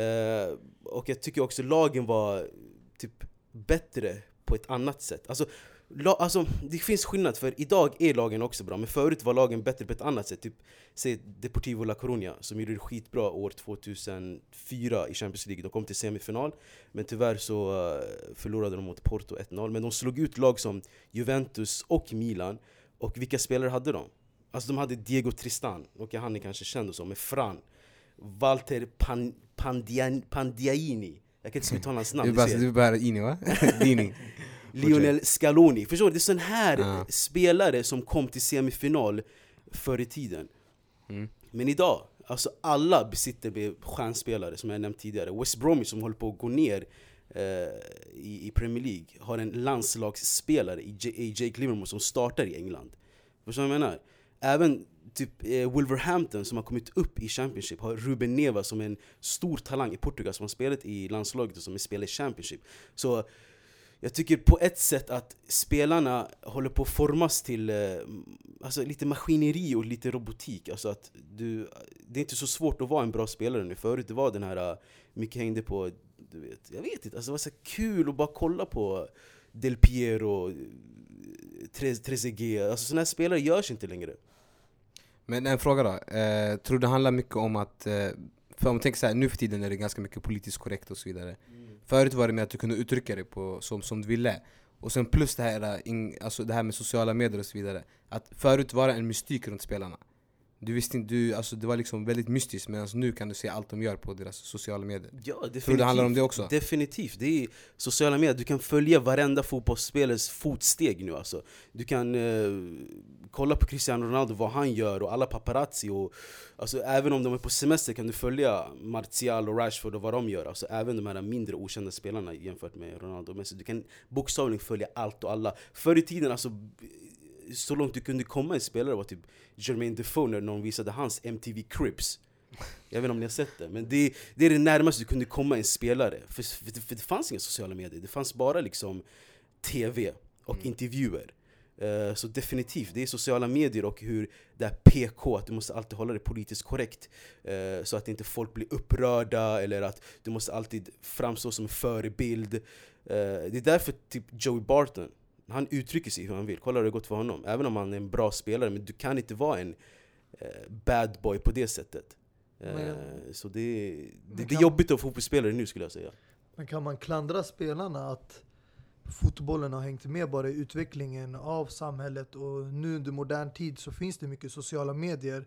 Eh, och jag tycker också lagen var typ bättre på ett annat sätt. Alltså, la, alltså, det finns skillnad, för idag är lagen också bra, men förut var lagen bättre på ett annat sätt. Typ, säg Deportivo La Coruña som gjorde det skitbra år 2004 i Champions League. De kom till semifinal, men tyvärr så eh, förlorade de mot Porto 1-0. Men de slog ut lag som Juventus och Milan. Och vilka spelare hade de? Alltså de hade Diego Tristan, och han är kanske känd och så, med Fran. Walter Pan, Pandian, Pandiaini. Jag kan inte uttala hans Du namn. bara, du ser. du bara Ini va? Dini. Lionel Scaloni. Förstår du? Det är sån här Ja. spelare som kom till semifinal förr i tiden. Mm. Men idag, alltså alla besitter med stjärnspelare som jag nämnt tidigare. West Bromwich som håller på att gå ner eh, i, i Premier League har en landslagsspelare i, J, i Jake Livermore som startar i England. Förstår du vad jag menar? Även typ eh, Wolverhampton som har kommit upp i Championship har Ruben Neva som en stor talang i Portugal som har spelat i landslaget och som spelar i Championship. Så jag tycker på ett sätt att spelarna håller på att formas till eh, alltså lite maskineri och lite robotik. Alltså att du, det är inte så svårt att vara en bra spelare nu. Förut det var den här, eh, mycket hängde på, du vet, jag vet inte, alltså det var så kul att bara kolla på Del Piero, eh, Tre- Trezeguet. Alltså sådana här spelare görs inte längre. Men en fråga då. Eh, tror du det handlar mycket om att... Eh, för om man tänker så här, nu för tiden är det ganska mycket politiskt korrekt och så vidare. Förut var det med att du kunde uttrycka dig på, som, som du ville. Och sen plus det här, alltså det här med sociala medier och så vidare. Att förut var det en mystik runt spelarna. Du visste inte, du, alltså det var liksom väldigt mystiskt medan nu kan du se allt de gör på deras sociala medier. Ja, definitivt. Tror du det handlar om det också? Definitivt. Det är sociala medier. Du kan följa varenda fotbollsspelares fotsteg nu alltså. Du kan eh, kolla på Cristiano Ronaldo, vad han gör och alla paparazzi. Och, alltså, även om de är på semester kan du följa Martial och Rashford och vad de gör. Alltså, även de här mindre okända spelarna jämfört med Ronaldo och Messi. Du kan bokstavligen följa allt och alla. Förr i tiden, alltså, så långt du kunde komma en spelare var typ Jermaine Defoe när någon visade hans MTV Cribs. Jag vet inte om ni har sett det, men det, det är det närmaste du kunde komma en spelare. För, för, för det fanns inga sociala medier, det fanns bara liksom TV och intervjuer. Eh, så definitivt, det är sociala medier och hur det är PK, att du måste alltid hålla det politiskt korrekt. eh, så att inte folk blir upprörda eller att du måste alltid framstå som en förebild. Eh, det är därför typ Joey Barton han uttrycker sig hur han vill. Kolla hur det har gått för honom. Även om han är en bra spelare, men du kan inte vara en eh, bad boy på det sättet. Eh, så det, är- det, det är kan- jobbigt att vara fotbollsspelare nu skulle jag säga. Men kan man klandra spelarna att fotbollen har hängt med bara i utvecklingen av samhället och nu under modern tid så finns det mycket sociala medier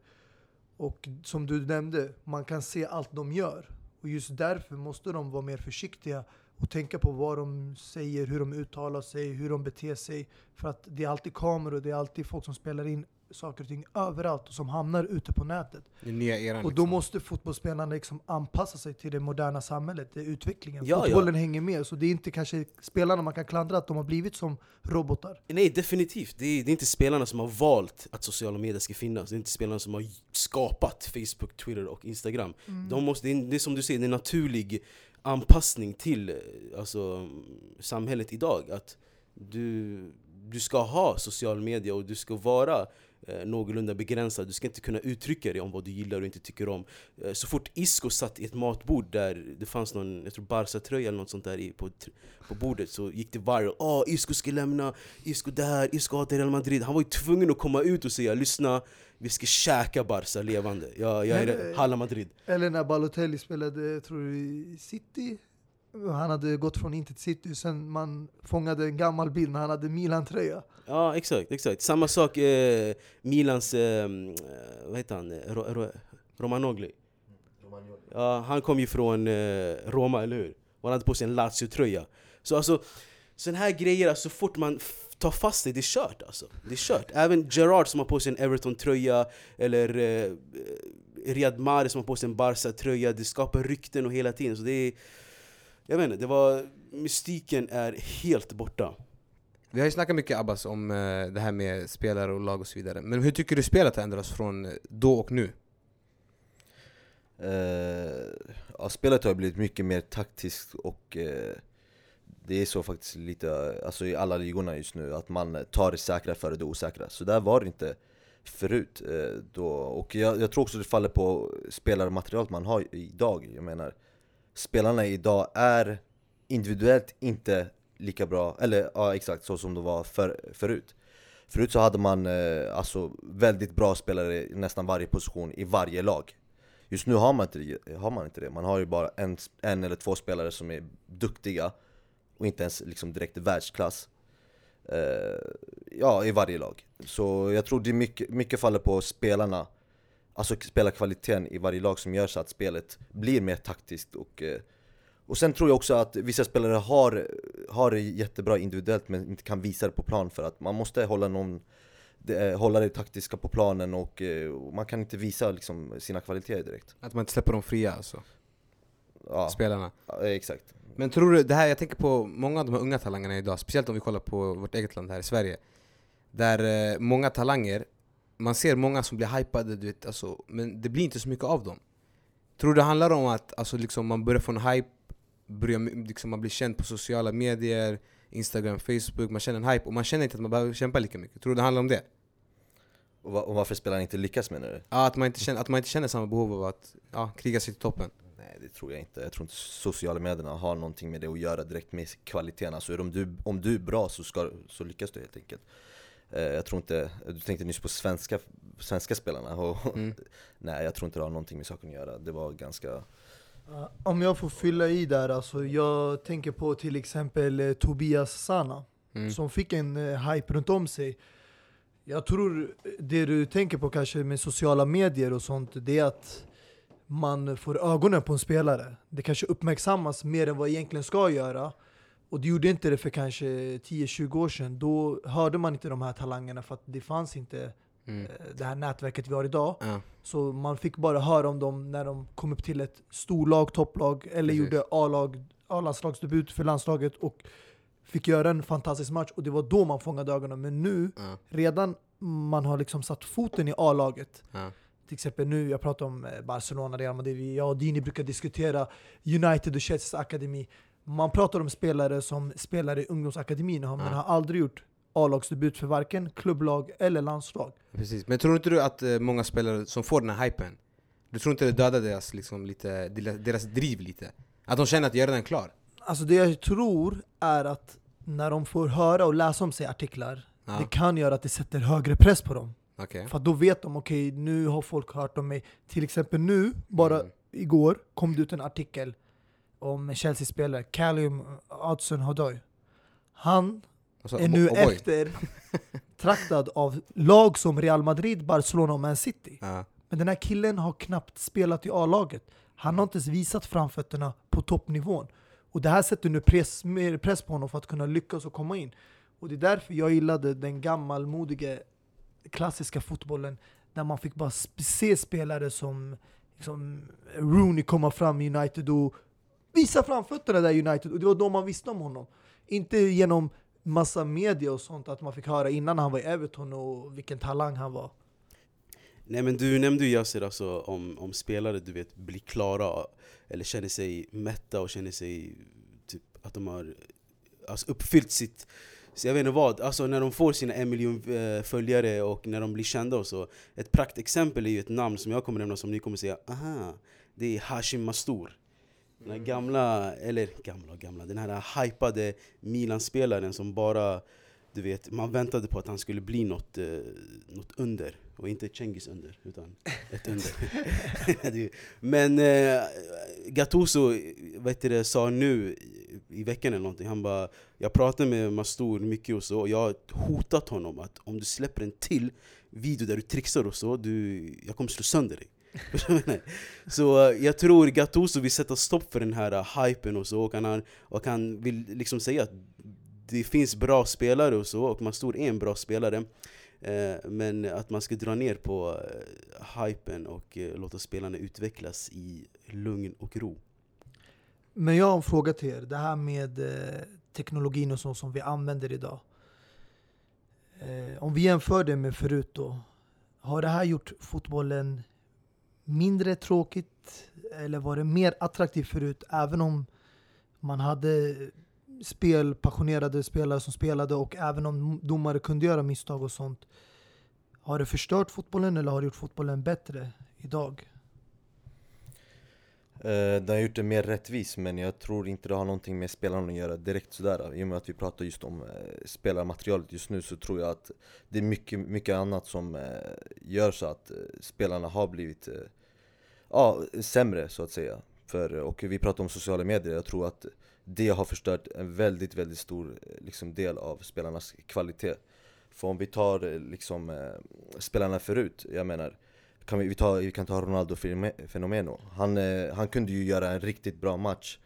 och som du nämnde, man kan se allt de gör. Och just därför måste de vara mer försiktiga och tänka på vad de säger, hur de uttalar sig, hur de beter sig. För att det är alltid kameror, det är alltid folk som spelar in saker och ting överallt och som hamnar ute på nätet. Den nya eran Och då liksom. måste fotbollsspelarna liksom anpassa sig till det moderna samhället, det är utvecklingen. Ja, Fotbollen hänger med, så det är inte kanske spelarna man kan klandra att de har blivit som robotar. Nej definitivt, det är, det är inte spelarna som har valt att sociala medier ska finnas Det är inte spelarna som har skapat Facebook, Twitter och Instagram De måste, det, är, det är som du säger, det är en naturlig anpassning till eh, alltså, samhället idag. Att du, du ska ha social media och du ska vara eh, någorlunda begränsad. Du ska inte kunna uttrycka dig om vad du gillar och inte tycker om. Eh, Så fort Isco satt i ett matbord där det fanns någon, jag tror Barca-tröja eller något sånt där i, på, på bordet så gick det viral. Åh, Isco ska lämna, Isco där, Isco hatar Real Madrid. Han var ju tvungen att komma ut och säga Lyssna, vi ska käka Barca levande. Jag, jag är Halla Madrid. Eller när Balotelli spelade, tror i City, han hade gått från Inter till City, sen man fångade en gammal bild när han hade Milan-tröja. Ja exakt, exakt. Samma sak eh, Milans, eh, vad heter han, Ro, Ro, Romanogli Ja, han kom ju från eh, Roma, eller hur? Och han hade på sig en Lazio-tröja. Så alltså, sån här grejer, alltså, så fort man tar fast det, det är kört alltså. Det är kört. Även Gerard som har på sig en Everton-tröja Eller eh, Riyad Mahrez som har på sig en Barca-tröja Det skapar rykten och hela tiden. Så det är Jag vet inte, det var Mystiken är helt borta Vi har ju snackat mycket Abbas om eh, det här med spelare och lag och så vidare. Men hur tycker du spelet har ändrats från eh, då och nu? Eh, ja, spelet har blivit mycket mer taktiskt och eh, det är så faktiskt lite, alltså i alla ligorna just nu, att man tar det säkra före det osäkra. Så där var det inte förut. Eh, då. Och jag, jag tror också det faller på spelarmaterialet man har idag. Jag menar, spelarna idag är individuellt inte lika bra, eller ja exakt så som de var för, förut. Förut så hade man eh, alltså väldigt bra spelare i nästan varje position i varje lag. Just nu har man inte, det- har man inte det, man har ju bara en, en eller två spelare som är duktiga och inte ens liksom direkt världsklass eh, Ja, i varje lag. Så jag tror det mycket, mycket faller på spelarna Alltså spelarkvaliteten i varje lag som gör så att spelet blir mer taktiskt och eh, och sen tror jag också att vissa spelare har, har det jättebra individuellt men inte kan visa det på plan för att man måste hålla någon det, hålla det taktiska på planen och eh, man kan inte visa liksom, sina kvaliteter direkt. Att man inte släpper dem fria alltså, Ja, spelarna. ja, exakt. Men tror du, det här, jag tänker på många av de här unga talangerna idag, speciellt om vi kollar på vårt eget land här i Sverige. Där eh, många talanger, man ser många som blir hypade, du vet, alltså, men det blir inte så mycket av dem. Tror du det handlar om att alltså, liksom, man börjar få en hype, börjar, liksom, man blir känd på sociala medier, Instagram, Facebook, man känner en hype och man känner inte att man behöver kämpa lika mycket. Tror du det handlar om det? Och, va- och varför spelarna inte lyckas menar du? Ja, att, man inte känner, att man inte känner samma behov av att ja, kriga sig till toppen. Nej det tror jag inte. Jag tror inte sociala medierna har någonting med det att göra direkt med kvaliteten. Alltså om du, om du är bra så, ska, så lyckas du helt enkelt. Eh, jag tror inte, du tänkte nyss på svenska, svenska spelarna och Mm. nej jag tror inte det har någonting med saken att göra. Det var ganska Om jag får fylla i där, alltså, jag tänker på till exempel eh, Tobias Sana Mm. som fick en eh, hype runt om sig. Jag tror det du tänker på kanske med sociala medier och sånt, det är att man får ögonen på en spelare. Det kanske uppmärksammas mer än vad egentligen ska göra. Och det gjorde inte det för kanske 10-20 år sedan. Då hörde man inte de här talangerna för att det fanns inte Mm. eh, det här nätverket vi har idag. Ja. Så man fick bara höra om dem när de kom upp till ett storlag, topplag, eller Precis. gjorde A-lag, A-landslagsdebut för landslaget och fick göra en fantastisk match. Och det var då man fångade ögonen. Men nu, Ja. redan man har liksom satt foten i A-laget, Ja. till exempel nu, jag pratar om eh, Barcelona, Real Madrid, jag och Dini brukar diskutera United och Chelseas akademi. Man pratar om spelare som spelar i ungdomsakademin, men Ja. har aldrig gjort A-lagsdebut för varken klubblag eller landslag. Precis. Men tror inte du att eh, många spelare som får den här hypen, du tror inte det dödar deras, liksom, lite, deras driv lite? Att de känner att jag är redan klar? Alltså det jag tror är att när de får höra och läsa om sig artiklar, Ja. det kan göra att det sätter högre press på dem. Okej. För då vet de, okej nu har folk hört om mig. Till exempel nu, bara Mm. igår, kom det ut en artikel om en Chelsea-spelare, Callum Hudson-Odoi. Han Alltså, är nu efter traktad av lag som Real Madrid, Barcelona och Man City. Ja. Men den här killen har knappt spelat i A-laget. Han har inte ens visat framfötterna på toppnivån. Och det här sätter nu press, mer press på honom för att kunna lyckas och komma in. Och det är därför jag gillade den gammalmodiga klassiska fotbollen där man fick bara se spelare som liksom, Rooney komma fram i United och visa framfötterna där i United. Och det var då man visste om honom. Inte genom massa media och sånt, att man fick höra innan han var i Everton och vilken talang han var. Nej men du nämnde ju Yasser alltså om, om spelare du vet blir klara eller känner sig mätta och känner sig typ att de har alltså, uppfyllt sitt så jag vet inte vad, alltså när de får sina en miljon eh, följare och när de blir kända och så Ett praktexempel är ju ett namn som jag kommer nämna som ni kommer säga aha Det är Hashim Mastour den här gamla, eller gamla och gamla, den här hypade Milan-spelaren som bara du vet, man väntade på att han skulle bli något, eh, något under och inte Cengiz under, utan ett under. Men eh, Gattuso vet du, det, sa nu i- i veckan eller någonting, han bara Jag pratade med Mastor mycket och så, och jag har hotat honom att om du släpper en till video där du trixar och så, du, jag kommer slå sönder dig. Så eh, jag tror Gattuso vill sätta stopp för den här uh, hypen och så, och han, och han vill liksom säga att det finns bra spelare och så, och Mastor är en bra spelare eh, Men att man ska dra ner på hypen och låta spelarna utvecklas i lugn och ro Men jag har en fråga till er. Det här med teknologin och sånt som vi använder idag. Om vi jämför det med förut då. Har det här gjort fotbollen mindre tråkigt? Eller var det mer attraktivt förut? Även om man hade spelpassionerade spelare som spelade och även om domare kunde göra misstag och sånt. Har det förstört fotbollen eller har det gjort fotbollen bättre idag? Uh, det har gjort det mer rättvis men jag tror inte det har någonting med spelarna att göra direkt sådär I och med att vi pratar just om uh, spelarmaterialet just nu så tror jag att det är mycket, mycket annat som uh, gör så att spelarna har blivit ja, sämre så att säga. För, Och vi pratar om sociala medier, jag tror att det har förstört en väldigt, väldigt stor liksom, del av spelarnas kvalitet. För om vi tar liksom, eh, spelarna förut, jag menar kan vi, vi, ta, vi kan ta Ronaldo-Fenomeno. han, eh, han kunde ju göra en riktigt bra match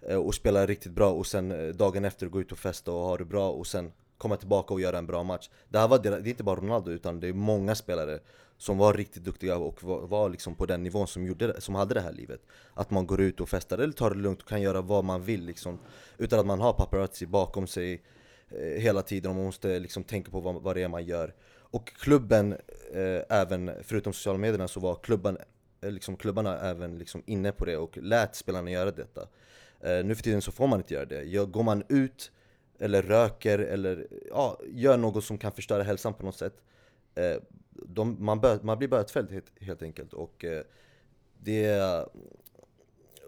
eh, Och spela riktigt bra och sen dagen efter gå ut och festa och ha det bra och sen komma tillbaka och göra en bra match. Det här var, det är inte bara Ronaldo utan det är många spelare som var riktigt duktiga och var, var liksom på den nivån som, gjorde som hade det här livet. Att man går ut och festar eller tar det lugnt och kan göra vad man vill liksom. Utan att man har paparazzi bakom sig eh, hela tiden och man måste liksom tänka på vad, vad det är man gör. Och klubben, eh, även förutom sociala medierna så var klubban, eh, liksom, klubbarna även liksom inne på det och lät spelarna göra detta. Eh, Nu för tiden så får man inte göra det, Ja, går man ut eller röker eller ja, gör något som kan förstöra hälsan på något sätt eh, de, man, bör, man blir bötfälld helt, helt enkelt och eh, det,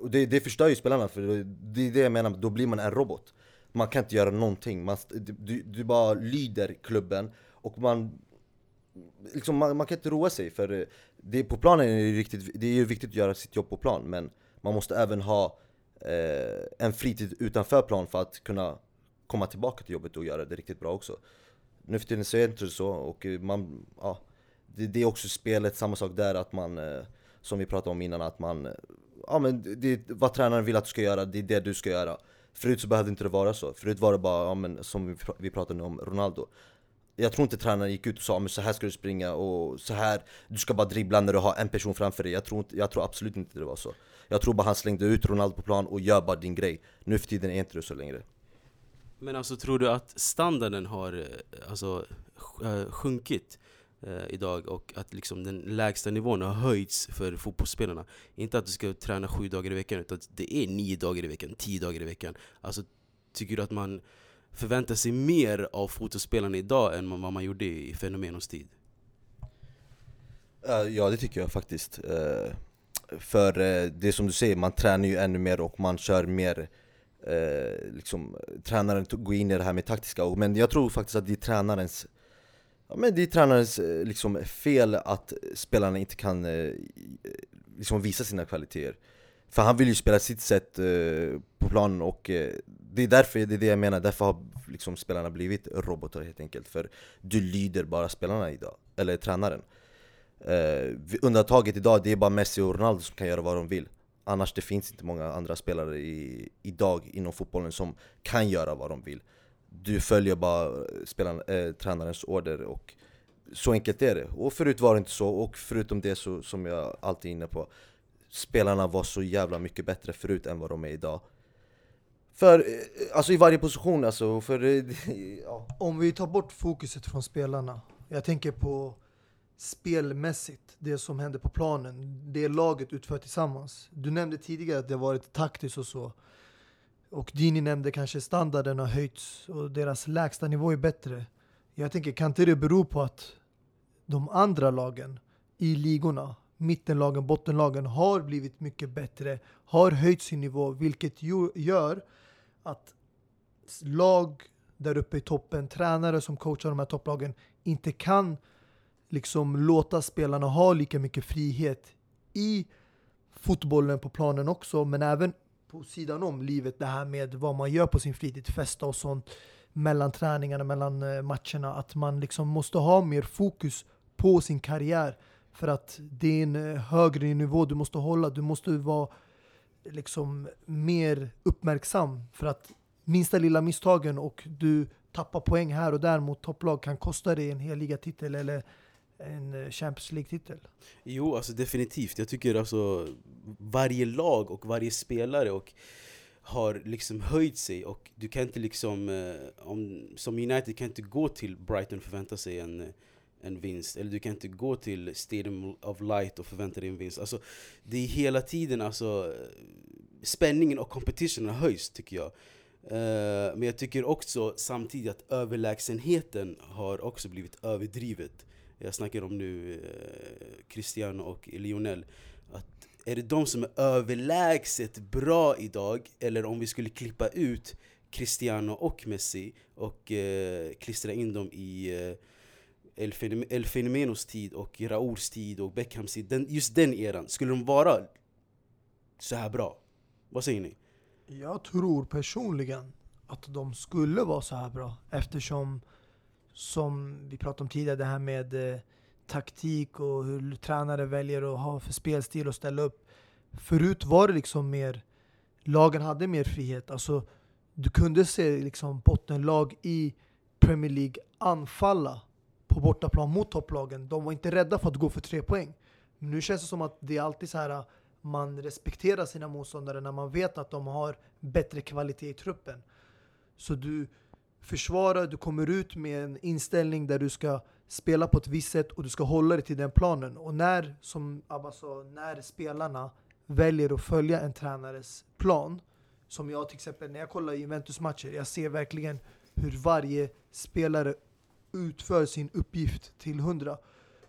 och det, det förstör ju spelarna för det är det jag menar, då blir man en robot. Man kan inte göra någonting, man, du, du bara lyder klubben och man liksom, man, man kan inte roa sig för eh, det, på planen är det, ju riktigt, det är ju viktigt att göra sitt jobb på plan men man måste även ha eh, en fritid utanför plan för att kunna komma tillbaka till jobbet och göra det riktigt bra också. Nu för tiden så är det inte så och eh, man, ja, det, det är också spelet, samma sak där att man, eh, som vi pratade om innan, att man, eh, ja men det, vad tränaren vill att du ska göra, det är det du ska göra. Förut så behövde inte det vara så, förut var det bara, ja, men, som vi, vi pratade om Ronaldo. Jag tror inte tränaren gick ut och sa men så här ska du springa och så här Du ska bara dribbla när du har en person framför dig. Jag tror, inte, jag tror absolut inte det var så. Jag tror bara han slängde ut Ronaldo på plan och gör bara din grej. Nu för tiden är inte det så längre. Men alltså tror du att standarden har eh, alltså, sjunkit? Eh, idag och att liksom den lägsta nivån har höjts för fotbollsspelarna? Inte att du ska träna sju dagar i veckan utan att det är nio dagar i veckan, tio dagar i veckan Alltså tycker du att man förväntar sig mer av fotbollsspelarna idag än vad man gjorde i Fenomenos tid? Eh, ja det tycker jag faktiskt eh, För eh, det är som du säger, man tränar ju ännu mer och man kör mer eh, liksom, tränaren går in i det här med taktiska, men jag tror faktiskt att det är tränarens Ja men det är tränarens eh, liksom, fel att spelarna inte kan eh, liksom visa sina kvaliteter. För han vill ju spela sitt sätt eh, på planen och eh, det är därför, det är det jag menar, därför har liksom, spelarna blivit robotar helt enkelt. För du lyder bara spelarna idag, eller tränaren. Eh, Undantaget idag, det är bara Messi och Ronaldo som kan göra vad de vill. Annars det finns inte många andra spelare i, idag inom fotbollen som kan göra vad de vill. Du följer bara eh, spelaren, eh, tränarens order och så enkelt är det. Och förut var det inte så, och förutom det så, som jag alltid är inne på Spelarna var så jävla mycket bättre förut än vad de är idag För, eh, alltså i varje position alltså, för eh, ja. Om vi tar bort fokuset från spelarna. Jag tänker på spelmässigt, det som händer på planen, det laget utför tillsammans. Du nämnde tidigare att det har varit taktiskt och så. Och Dini nämnde kanske standarden har höjts och deras lägsta nivå är bättre. Jag tänker, kan inte det bero på att de andra lagen i ligorna, mittenlagen, bottenlagen, har blivit mycket bättre, har höjt sin nivå, vilket gör att lag där uppe i toppen, tränare som coachar de här topplagen, inte kan liksom låta spelarna ha lika mycket frihet i fotbollen på planen också, men även på sidan om livet, det här med vad man gör på sin fritid, festa och sånt, mellan träningarna, mellan eh, matcherna, att man liksom måste ha mer fokus på sin karriär. För att det är en eh, högre nivå du måste hålla, du måste vara liksom mer uppmärksam. För att minsta lilla misstagen och du tappar poäng här och där mot topplag kan kosta dig en hel ligatitel eller en eh, Champions League-titel. Jo, alltså definitivt. Jag tycker alltså varje lag och varje spelare och har liksom höjt sig och du kan inte liksom, eh, om, som United kan inte gå till Brighton och förvänta sig en, eh, en vinst. Eller du kan inte gå till Stadium of Light och förvänta dig en vinst. Alltså, det är hela tiden alltså, spänningen och competitionen har höjts tycker jag. Eh, men jag tycker också samtidigt att överlägsenheten har också blivit överdrivet. Jag snackar om nu eh, Cristiano och Lionel. Att är det de som är överlägset bra idag, eller om vi skulle klippa ut Cristiano och Messi och eh, klistra in dem i eh, El, Fenomenos tid och Raouls tid och Beckhams tid, den, just den eran, skulle de vara så här bra? Vad säger ni? Jag tror personligen att de skulle vara så här bra eftersom, som vi pratade om tidigare, det här med eh, taktik och hur tränare väljer att ha för spelstil och ställa upp. Förut var det liksom mer, lagen hade mer frihet. Alltså, du kunde se liksom bottenlag i Premier League anfalla på bortaplan mot topplagen. De var inte rädda för att gå för tre poäng. Men nu känns det som att det är alltid så här eh, man respekterar sina motståndare när man vet att de har bättre kvalitet i truppen. Så du försvara, du kommer ut med en inställning där du ska spela på ett visst sätt och du ska hålla dig till den planen. Och när, som Abba sa, när spelarna väljer att följa en tränares plan, som jag till exempel när jag kollar Juventus-matcher, jag ser verkligen hur varje spelare utför sin uppgift till hundra.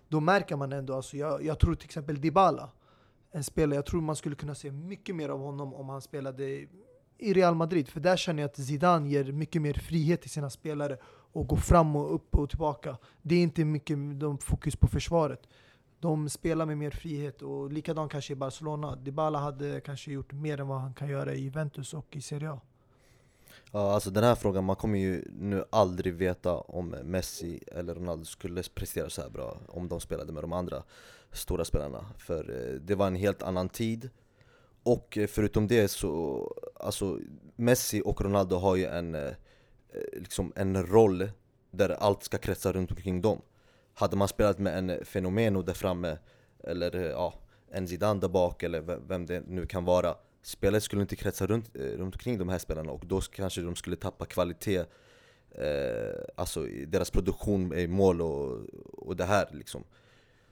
Då märker man ändå, alltså jag, jag tror till exempel Dybala, en spelare, jag tror man skulle kunna se mycket mer av honom om han spelade i Real Madrid. För där känner jag att Zidane ger mycket mer frihet till sina spelare och går fram och upp och tillbaka. Det är inte mycket de fokus på försvaret. De spelar med mer frihet och likadant kanske i Barcelona. Dybala hade kanske gjort mer än vad han kan göra i Juventus och i Serie A. Ja, alltså den här frågan, man kommer ju nu aldrig veta om Messi eller Ronaldo skulle prestera så här bra om de spelade med de andra stora spelarna. För eh, det var en helt annan tid. Och eh, förutom det så, alltså Messi och Ronaldo har ju en, eh, eh, liksom en roll där allt ska kretsa runt omkring dem. Hade man spelat med en Fenomeno där framme, eller ja, en Zidane där bak eller vem det nu kan vara Spelet skulle inte kretsa runt, runt omkring de här spelarna och då kanske de skulle tappa kvalitet eh, Alltså i deras produktion, i mål och, och det här liksom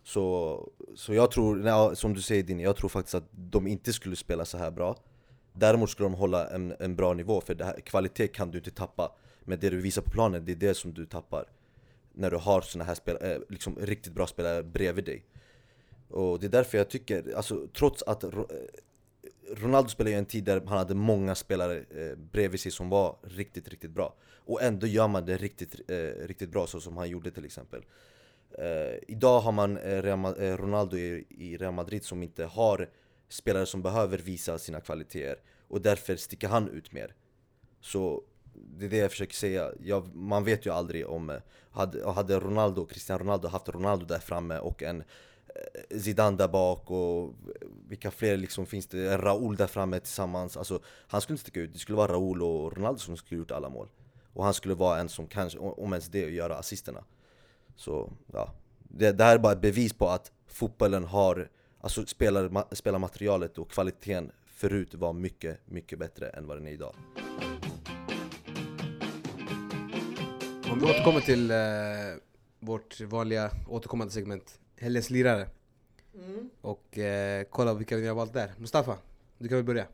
så, så jag tror, nej, som du säger Dini, jag tror faktiskt att de inte skulle spela så här bra. Däremot skulle de hålla en, en bra nivå, för det här, kvalitet kan du inte tappa. Men det du visar på planen, det är det som du tappar. När du har såna här spel, eh, liksom riktigt bra spelare bredvid dig. Och det är därför jag tycker, alltså trots att eh, Ronaldo spelade ju en tid där han hade många spelare eh, bredvid sig som var riktigt, riktigt bra. Och ändå gör man det riktigt, eh, riktigt bra så som han gjorde till exempel eh, Idag har man eh, Real, eh, Ronaldo i, i Real Madrid som inte har spelare som behöver visa sina kvaliteter Och därför sticker han ut mer. Så det är det jag försöker säga, jag, man vet ju aldrig om eh, hade, hade Ronaldo, Cristiano Ronaldo haft Ronaldo där framme och en Zidane där bak och vilka fler liksom finns det? Raúl där framme tillsammans. Alltså han skulle inte sticka ut, det skulle vara Raúl och Ronaldo som skulle gjort alla mål. Och han skulle vara en som kanske, om ens det, göra assisterna. Så ja, det, det här är bara ett bevis på att fotbollen har Alltså spelar, ma- spelarmaterialet och kvaliteten förut var mycket, mycket bättre än vad den är idag Om vi återkommer till eh, vårt vanliga återkommande segment, Helgens lirare. Och eh, kolla vilka vi har valt där. Mustafa, du kan väl börja?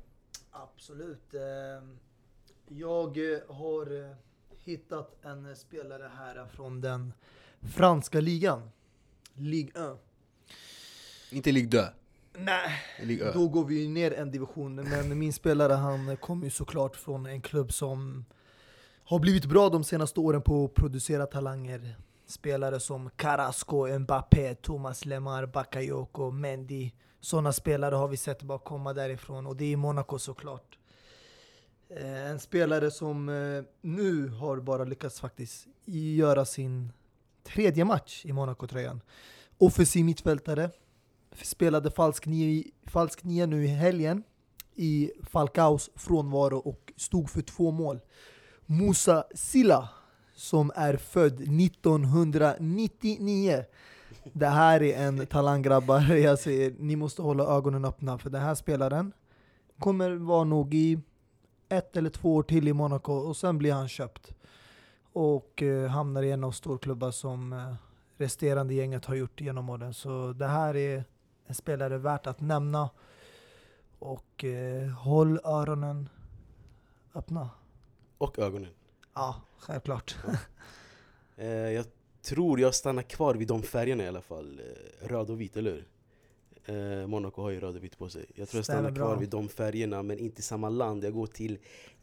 Absolut. Ehm, Jag eh, har eh, hittat en spelare här från den franska ligan. Ligue 1. Inte Ligue 2, Nej, Ligue då går vi ju ner en division. Men min spelare han kommer ju såklart från en klubb som har blivit bra de senaste åren på att producera talanger. Spelare som Carrasco, Mbappé, Thomas Lemar, Bakayoko, Mendy. Sådana spelare har vi sett bara komma därifrån och det är i Monaco såklart. Eh, En spelare som eh, nu har bara lyckats faktiskt göra sin tredje match i Monaco-tröjan. Offensiv mittfältare, spelade falsk nia, falsk nia nu i helgen i Falcaos frånvaro och stod för två mål. Musa Silla som är född 1999. Det här är en talang grabbar, jag säger ni måste hålla ögonen öppna för den här spelaren kommer vara nog i ett eller två år till i Monaco och sen blir han köpt. Och eh, hamnar i en av storklubbar som eh, resterande gänget har gjort genom åren. Så det här är en spelare värt att nämna. Och eh, håll öronen öppna. Och ögonen. Ja, självklart. Eh, jag tror jag stannar kvar vid de färgerna i alla fall. Eh, röd och vit, eller hur? Eh, Monaco har ju röd och vitt på sig. Jag tror jag stannar kvar vid de färgerna, men inte i samma land. Jag går till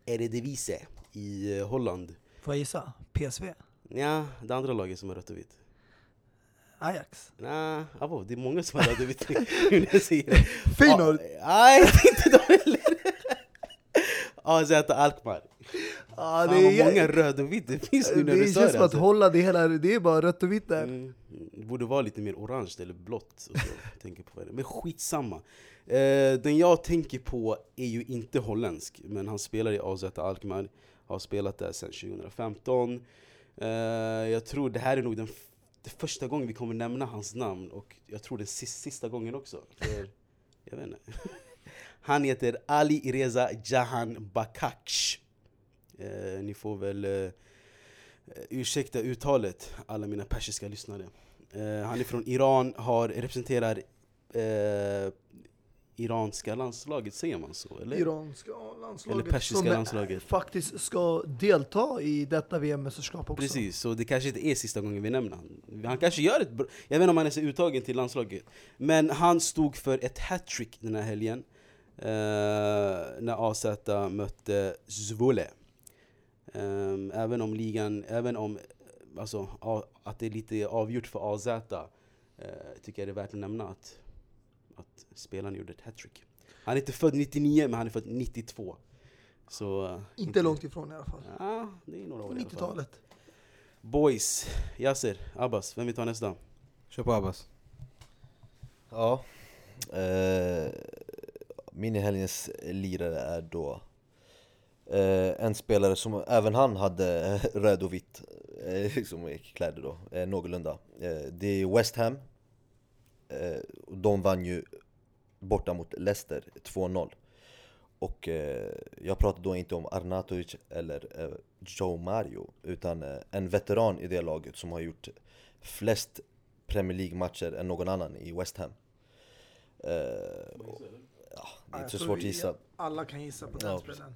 Eredivisie i Holland. Får jag gissa? PSV? Ja, det andra laget som har rött och vitt. Ajax? Nej, abo, det är många som har röd och vitt när jag säger det. Feyenoord? Ah, Nej, inte de heller! AZ Alkmaar. Ja, Fan vad många röd och vitt det finns nu när det du sa känns det som att alltså. Holland, det, hela, det är bara rött och vitt där. Mm, det borde vara lite mer orange eller blått. Och så, jag tänker på det. Men skitsamma. Eh, den jag tänker på är ju inte holländsk, men han spelar i AZ Alkmaar. Har spelat där sedan 2015. Eh, jag tror det här är nog den det första gången vi kommer nämna hans namn och jag tror den sista, sista gången också. För, jag vet inte. Han heter Ali Reza Jahan Bakaksh. Eh, ni får väl eh, ursäkta uttalet, alla mina persiska lyssnare. Eh, han är från Iran, har, representerar eh, iranska landslaget, säger man så? Eller? Iranska landslaget Eller persiska som landslaget. faktiskt ska delta i detta VM-mästerskap också. Precis, så det kanske inte är sista gången vi nämner han. Han kanske gör ett bra, Jag vet inte om han är uttagen till landslaget. Men han stod för ett hattrick den här helgen. Eh, när AZ mötte Zvole. Ehm, även om ligan, även om eh, alltså, att det är lite avgjort för AZ eh, tycker jag det är värt att nämna att, att spelaren gjorde ett hattrick. Han är inte född 99 men han är född 92. Så, eh, Inte långt ifrån i alla fall. Ja, det är några år i alla fall. 90-talet. Boys, Yasser, Abbas, vem vill ta nästa? Kör på Abbas. Ja, eh, min helgens lirare är då eh, en spelare som även han hade röd och vitt eh, liksom kläder då, eh, någorlunda. Eh, det är West Ham. Eh, de vann ju borta mot Leicester 2-0. Och eh, jag pratar då inte om Arnautovic eller eh, Joe Mario utan eh, en veteran i det laget som har gjort flest Premier League-matcher än någon annan i West Ham. Eh, och- ja, det är inte så svårt att gissa. Alla kan gissa på den Ja, spelaren.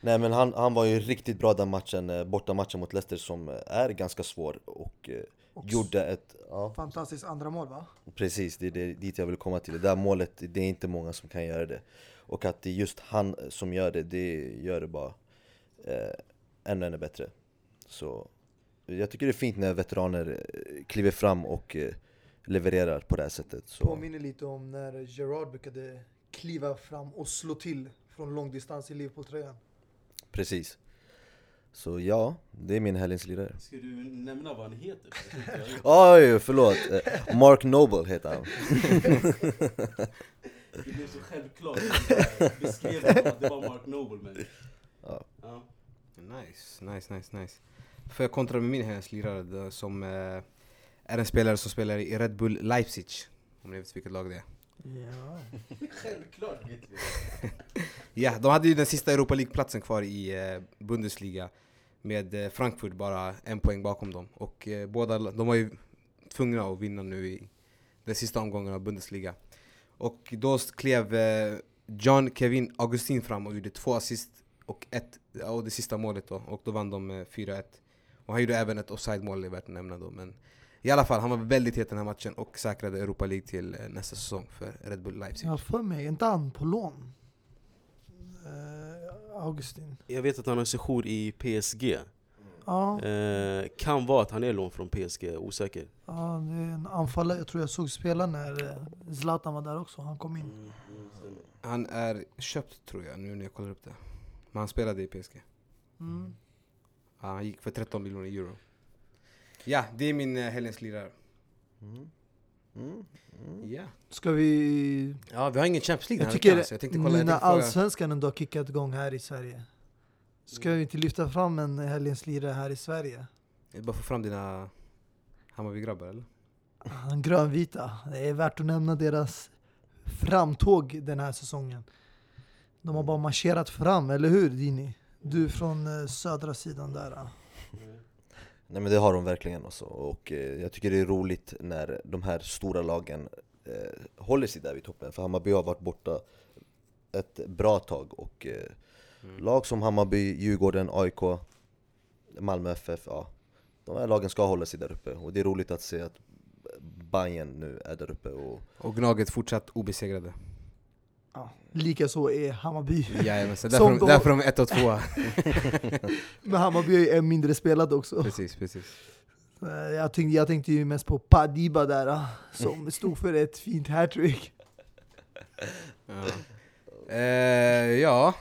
Nej men han, han var ju riktigt bra den matchen, eh, borta matchen mot Leicester som eh, är ganska svår och eh, Och gjorde ett, ja Fantastiskt andra mål va? precis det är det, dit jag vill komma till. Det där målet, det är inte många som kan göra det. Och att det är just han som gör det, det gör det bara eh, ännu, ännu bättre. Så jag tycker det är fint när veteraner eh, kliver fram och eh, levererar på det här sättet. Så, Påminner lite om när Gerard brukade kliva fram och slå till från långdistans i Liverpool-tröjan. precis. Så ja, det är min helgens lirare. Ska du nämna vad han heter? Jag- Oj, förlåt! Eh, Mark Noble heter han. Det blev så självklart beskrev att det var Mark Noble men... Ja. Ja. Nice, nice, nice, nice. Får jag kontra med min helgens lirare som eh, är en spelare som spelar i Red Bull Leipzig. Om ni vet vilket lag det är. Ja. Självklart vet vi Ja, de hade ju den sista Europa League-platsen kvar i eh, Bundesliga med eh, Frankfurt bara en poäng bakom dem. Och eh, båda, de var ju tvungna att vinna nu i den sista omgången av Bundesliga. Och då klev eh, John Kevin Augustin fram och gjorde två assist och, ett, och det sista målet då. Och då vann de med 4-1. Och han gjorde även ett offside-mål, det är värt att nämna då. Men i alla fall, han var väldigt het den här matchen och säkrade Europa League till eh, nästa säsong för Red Bull Leipzig. Jag har för mig, inte han på lån? Eh, Augustin. Jag vet att han har sejour i PSG. Ja, Eh, kan vara att han är lån från PSG, osäker. ja, det är en anfallare. Jag tror jag såg spela när eh, Zlatan var där också. Han kom in. Mm, Han är köpt tror jag, nu när jag kollar upp det. Men han spelade i PSG. Mm. Ja, han gick för 13 miljoner euro. Ja, det är min uh, helgens lirare. Mm. Mm. Mm. Ja. Ska vi... ja, vi har ingen Champions League Jag här tycker så jag tänkte kolla. Jag när allsvenskan ändå har kickat igång här i Sverige. Ska vi inte lyfta fram en helgens lirare här i Sverige? Jag bara få fram dina Hammarby-grabbar eller? Han grönvita. Det är värt att nämna deras framtåg den här säsongen. De har bara marscherat fram, eller hur Dini? Du från eh, södra sidan där. Nej men det har de verkligen också, och eh, jag tycker det är roligt när de här stora lagen eh, håller sig där vid toppen, för Hammarby har varit borta ett bra tag och eh, Mm. lag som Hammarby, Djurgården, AIK, Malmö FF, ja de här lagen ska hålla sig där uppe och det är roligt att se att Bayern nu är där uppe och Och Gnaget fortsatt obesegrade. Ja. Likaså är Hammarby. Jajamensan, därför, de, då- därför de är ett och tvåa. Men Hammarby är ju en mindre spelad också. precis, precis. Eh, Jag tänkte, jag tänkte ju mest på Padiba där, ah, som stod för ett fint hattrick. Ja. Eh, ja.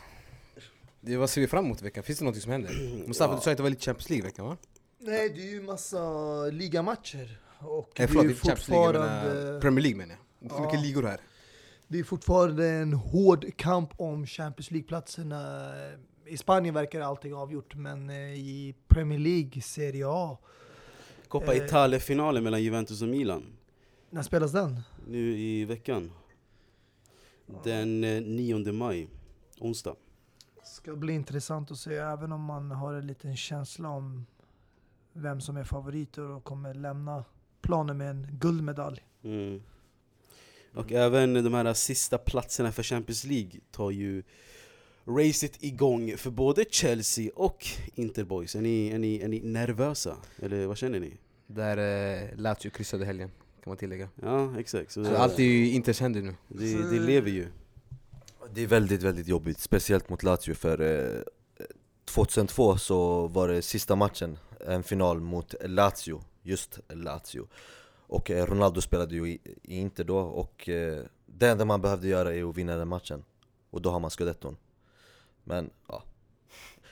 Det, vad ser vi fram emot i veckan? Finns det något som händer? Mustafa, du sa att det var lite Champions League i veckan va? Nej, det är ju massa ligamatcher. Och Eh, det förlåt, är ju inte Champions League, menar fortfarande, Premier League menar jag. Ja. Vilka ligor här? Det är fortfarande en hård kamp om Champions League-platserna. I Spanien verkar allting avgjort, men eh, i Premier League, Serie A, Coppa Eh. Italia-finalen mellan Juventus och Milan. när spelas den? Nu i veckan. Den eh, 9 maj, onsdag. Ska bli intressant att se, även om man har en liten känsla om vem som är favoriter och kommer lämna planen med en guldmedalj. Mm. Och även de här sista platserna för Champions League tar ju racet igång för både Chelsea och Inter Boys. Är ni, är ni, är ni nervösa? Eller vad känner ni? Där eh, Lazio kryssade helgen, kan man tillägga. Ja, exakt. Så Så det, allt är ju Inters händer nu. det, det lever ju. Det är väldigt, väldigt jobbigt, speciellt mot Lazio för eh, 2002 så var det sista matchen, en final mot Lazio, just Lazio Och eh, Ronaldo spelade ju i, i Inter då och eh, det enda man behövde göra är att vinna den matchen Och då har man scudetton Men ja,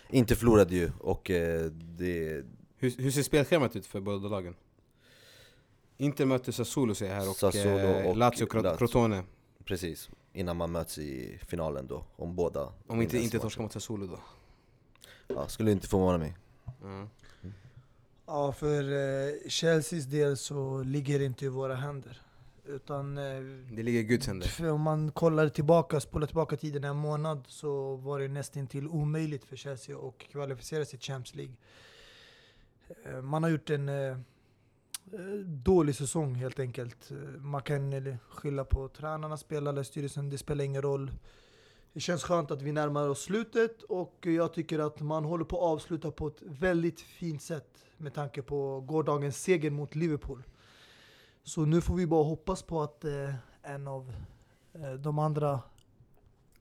Inter förlorade ju och eh, det, Hur, hur ser spelschemat ut för båda lagen? Inter möter Sassuolo säger jag här och, Sassuolo och Lazio Cro- Lazio. Crotone. precis, innan man möts i finalen då, om båda Om inte inte torskar mot Sassuolo då. Ja, skulle inte förvåna mig Ja. Ja, för eh, Chelseas del så ligger det inte i våra händer. Utan eh, Det ligger i Guds händer. för om man kollar tillbaka, spolar tillbaka tiden en månad så var det nästan till omöjligt för Chelsea att kvalificera sig till Champions League. Eh, Man har gjort en eh, dålig säsong helt enkelt. Man kan skylla på tränarna, spelarna, styrelsen, det spelar ingen roll. Det känns skönt att vi närmar oss slutet och jag tycker att man håller på att avsluta på ett väldigt fint sätt med tanke på gårdagens seger mot Liverpool. Så nu får vi bara hoppas på att eh, en av eh, de andra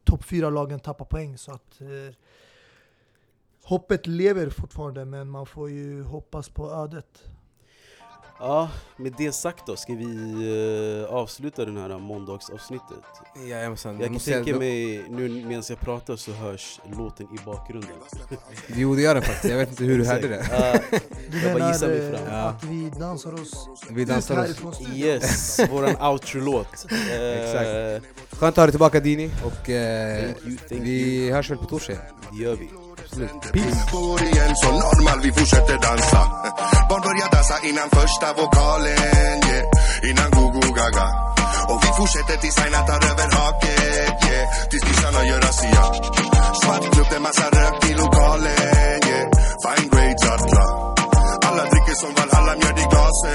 topp fyra lagen tappar poäng. Så att eh, hoppet lever fortfarande, men man får ju hoppas på ödet. Ja, med det sagt då, ska vi eh, avsluta den här måndagsavsnittet? Jajamensan. Jag kan måste tänka säga- mig, nu medan jag pratar så hörs låten i bakgrunden. Jo det gör den faktiskt, jag vet inte hur du hörde det. Du Jag bara gissar mig eh, fram. Ja. att vi dansar oss Vi dansar ut oss. härifrån studion? yes, våran outro-låt. Eh, Exakt. Skönt att ha dig tillbaka Dini och Thank you, thank vi hörs väl på torsdag. Det gör vi. Bor igen så normal, vi fortsätter dansa. Barn börjar dansa innan första vokalen, yeah. Innan go-go gaga. Och vi fortsätter tills Aina tar över haket, yeah. Tills kissarna gör razzia. Svart klubb, det massa rök i lokalen, yeah. Fine grades alla Alla dricker som Valhalla, mjöd i glasen,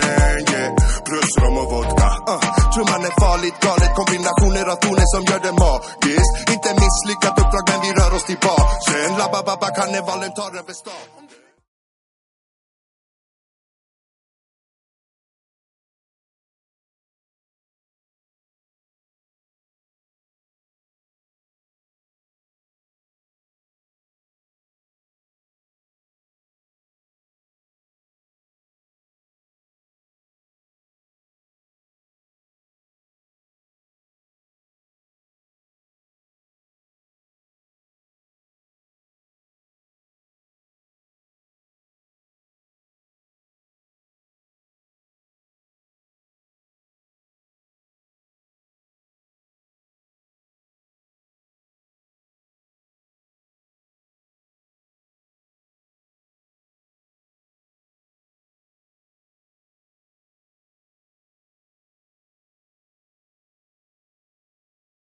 yeah. Plus rom och vodka, uh. Trumman är farligt galet, kombinationer av toner som gör det magiskt. Inte misslyckat uppdrag men vi rör oss tillbaks. Sen Labba babba karnevalen tar över stan.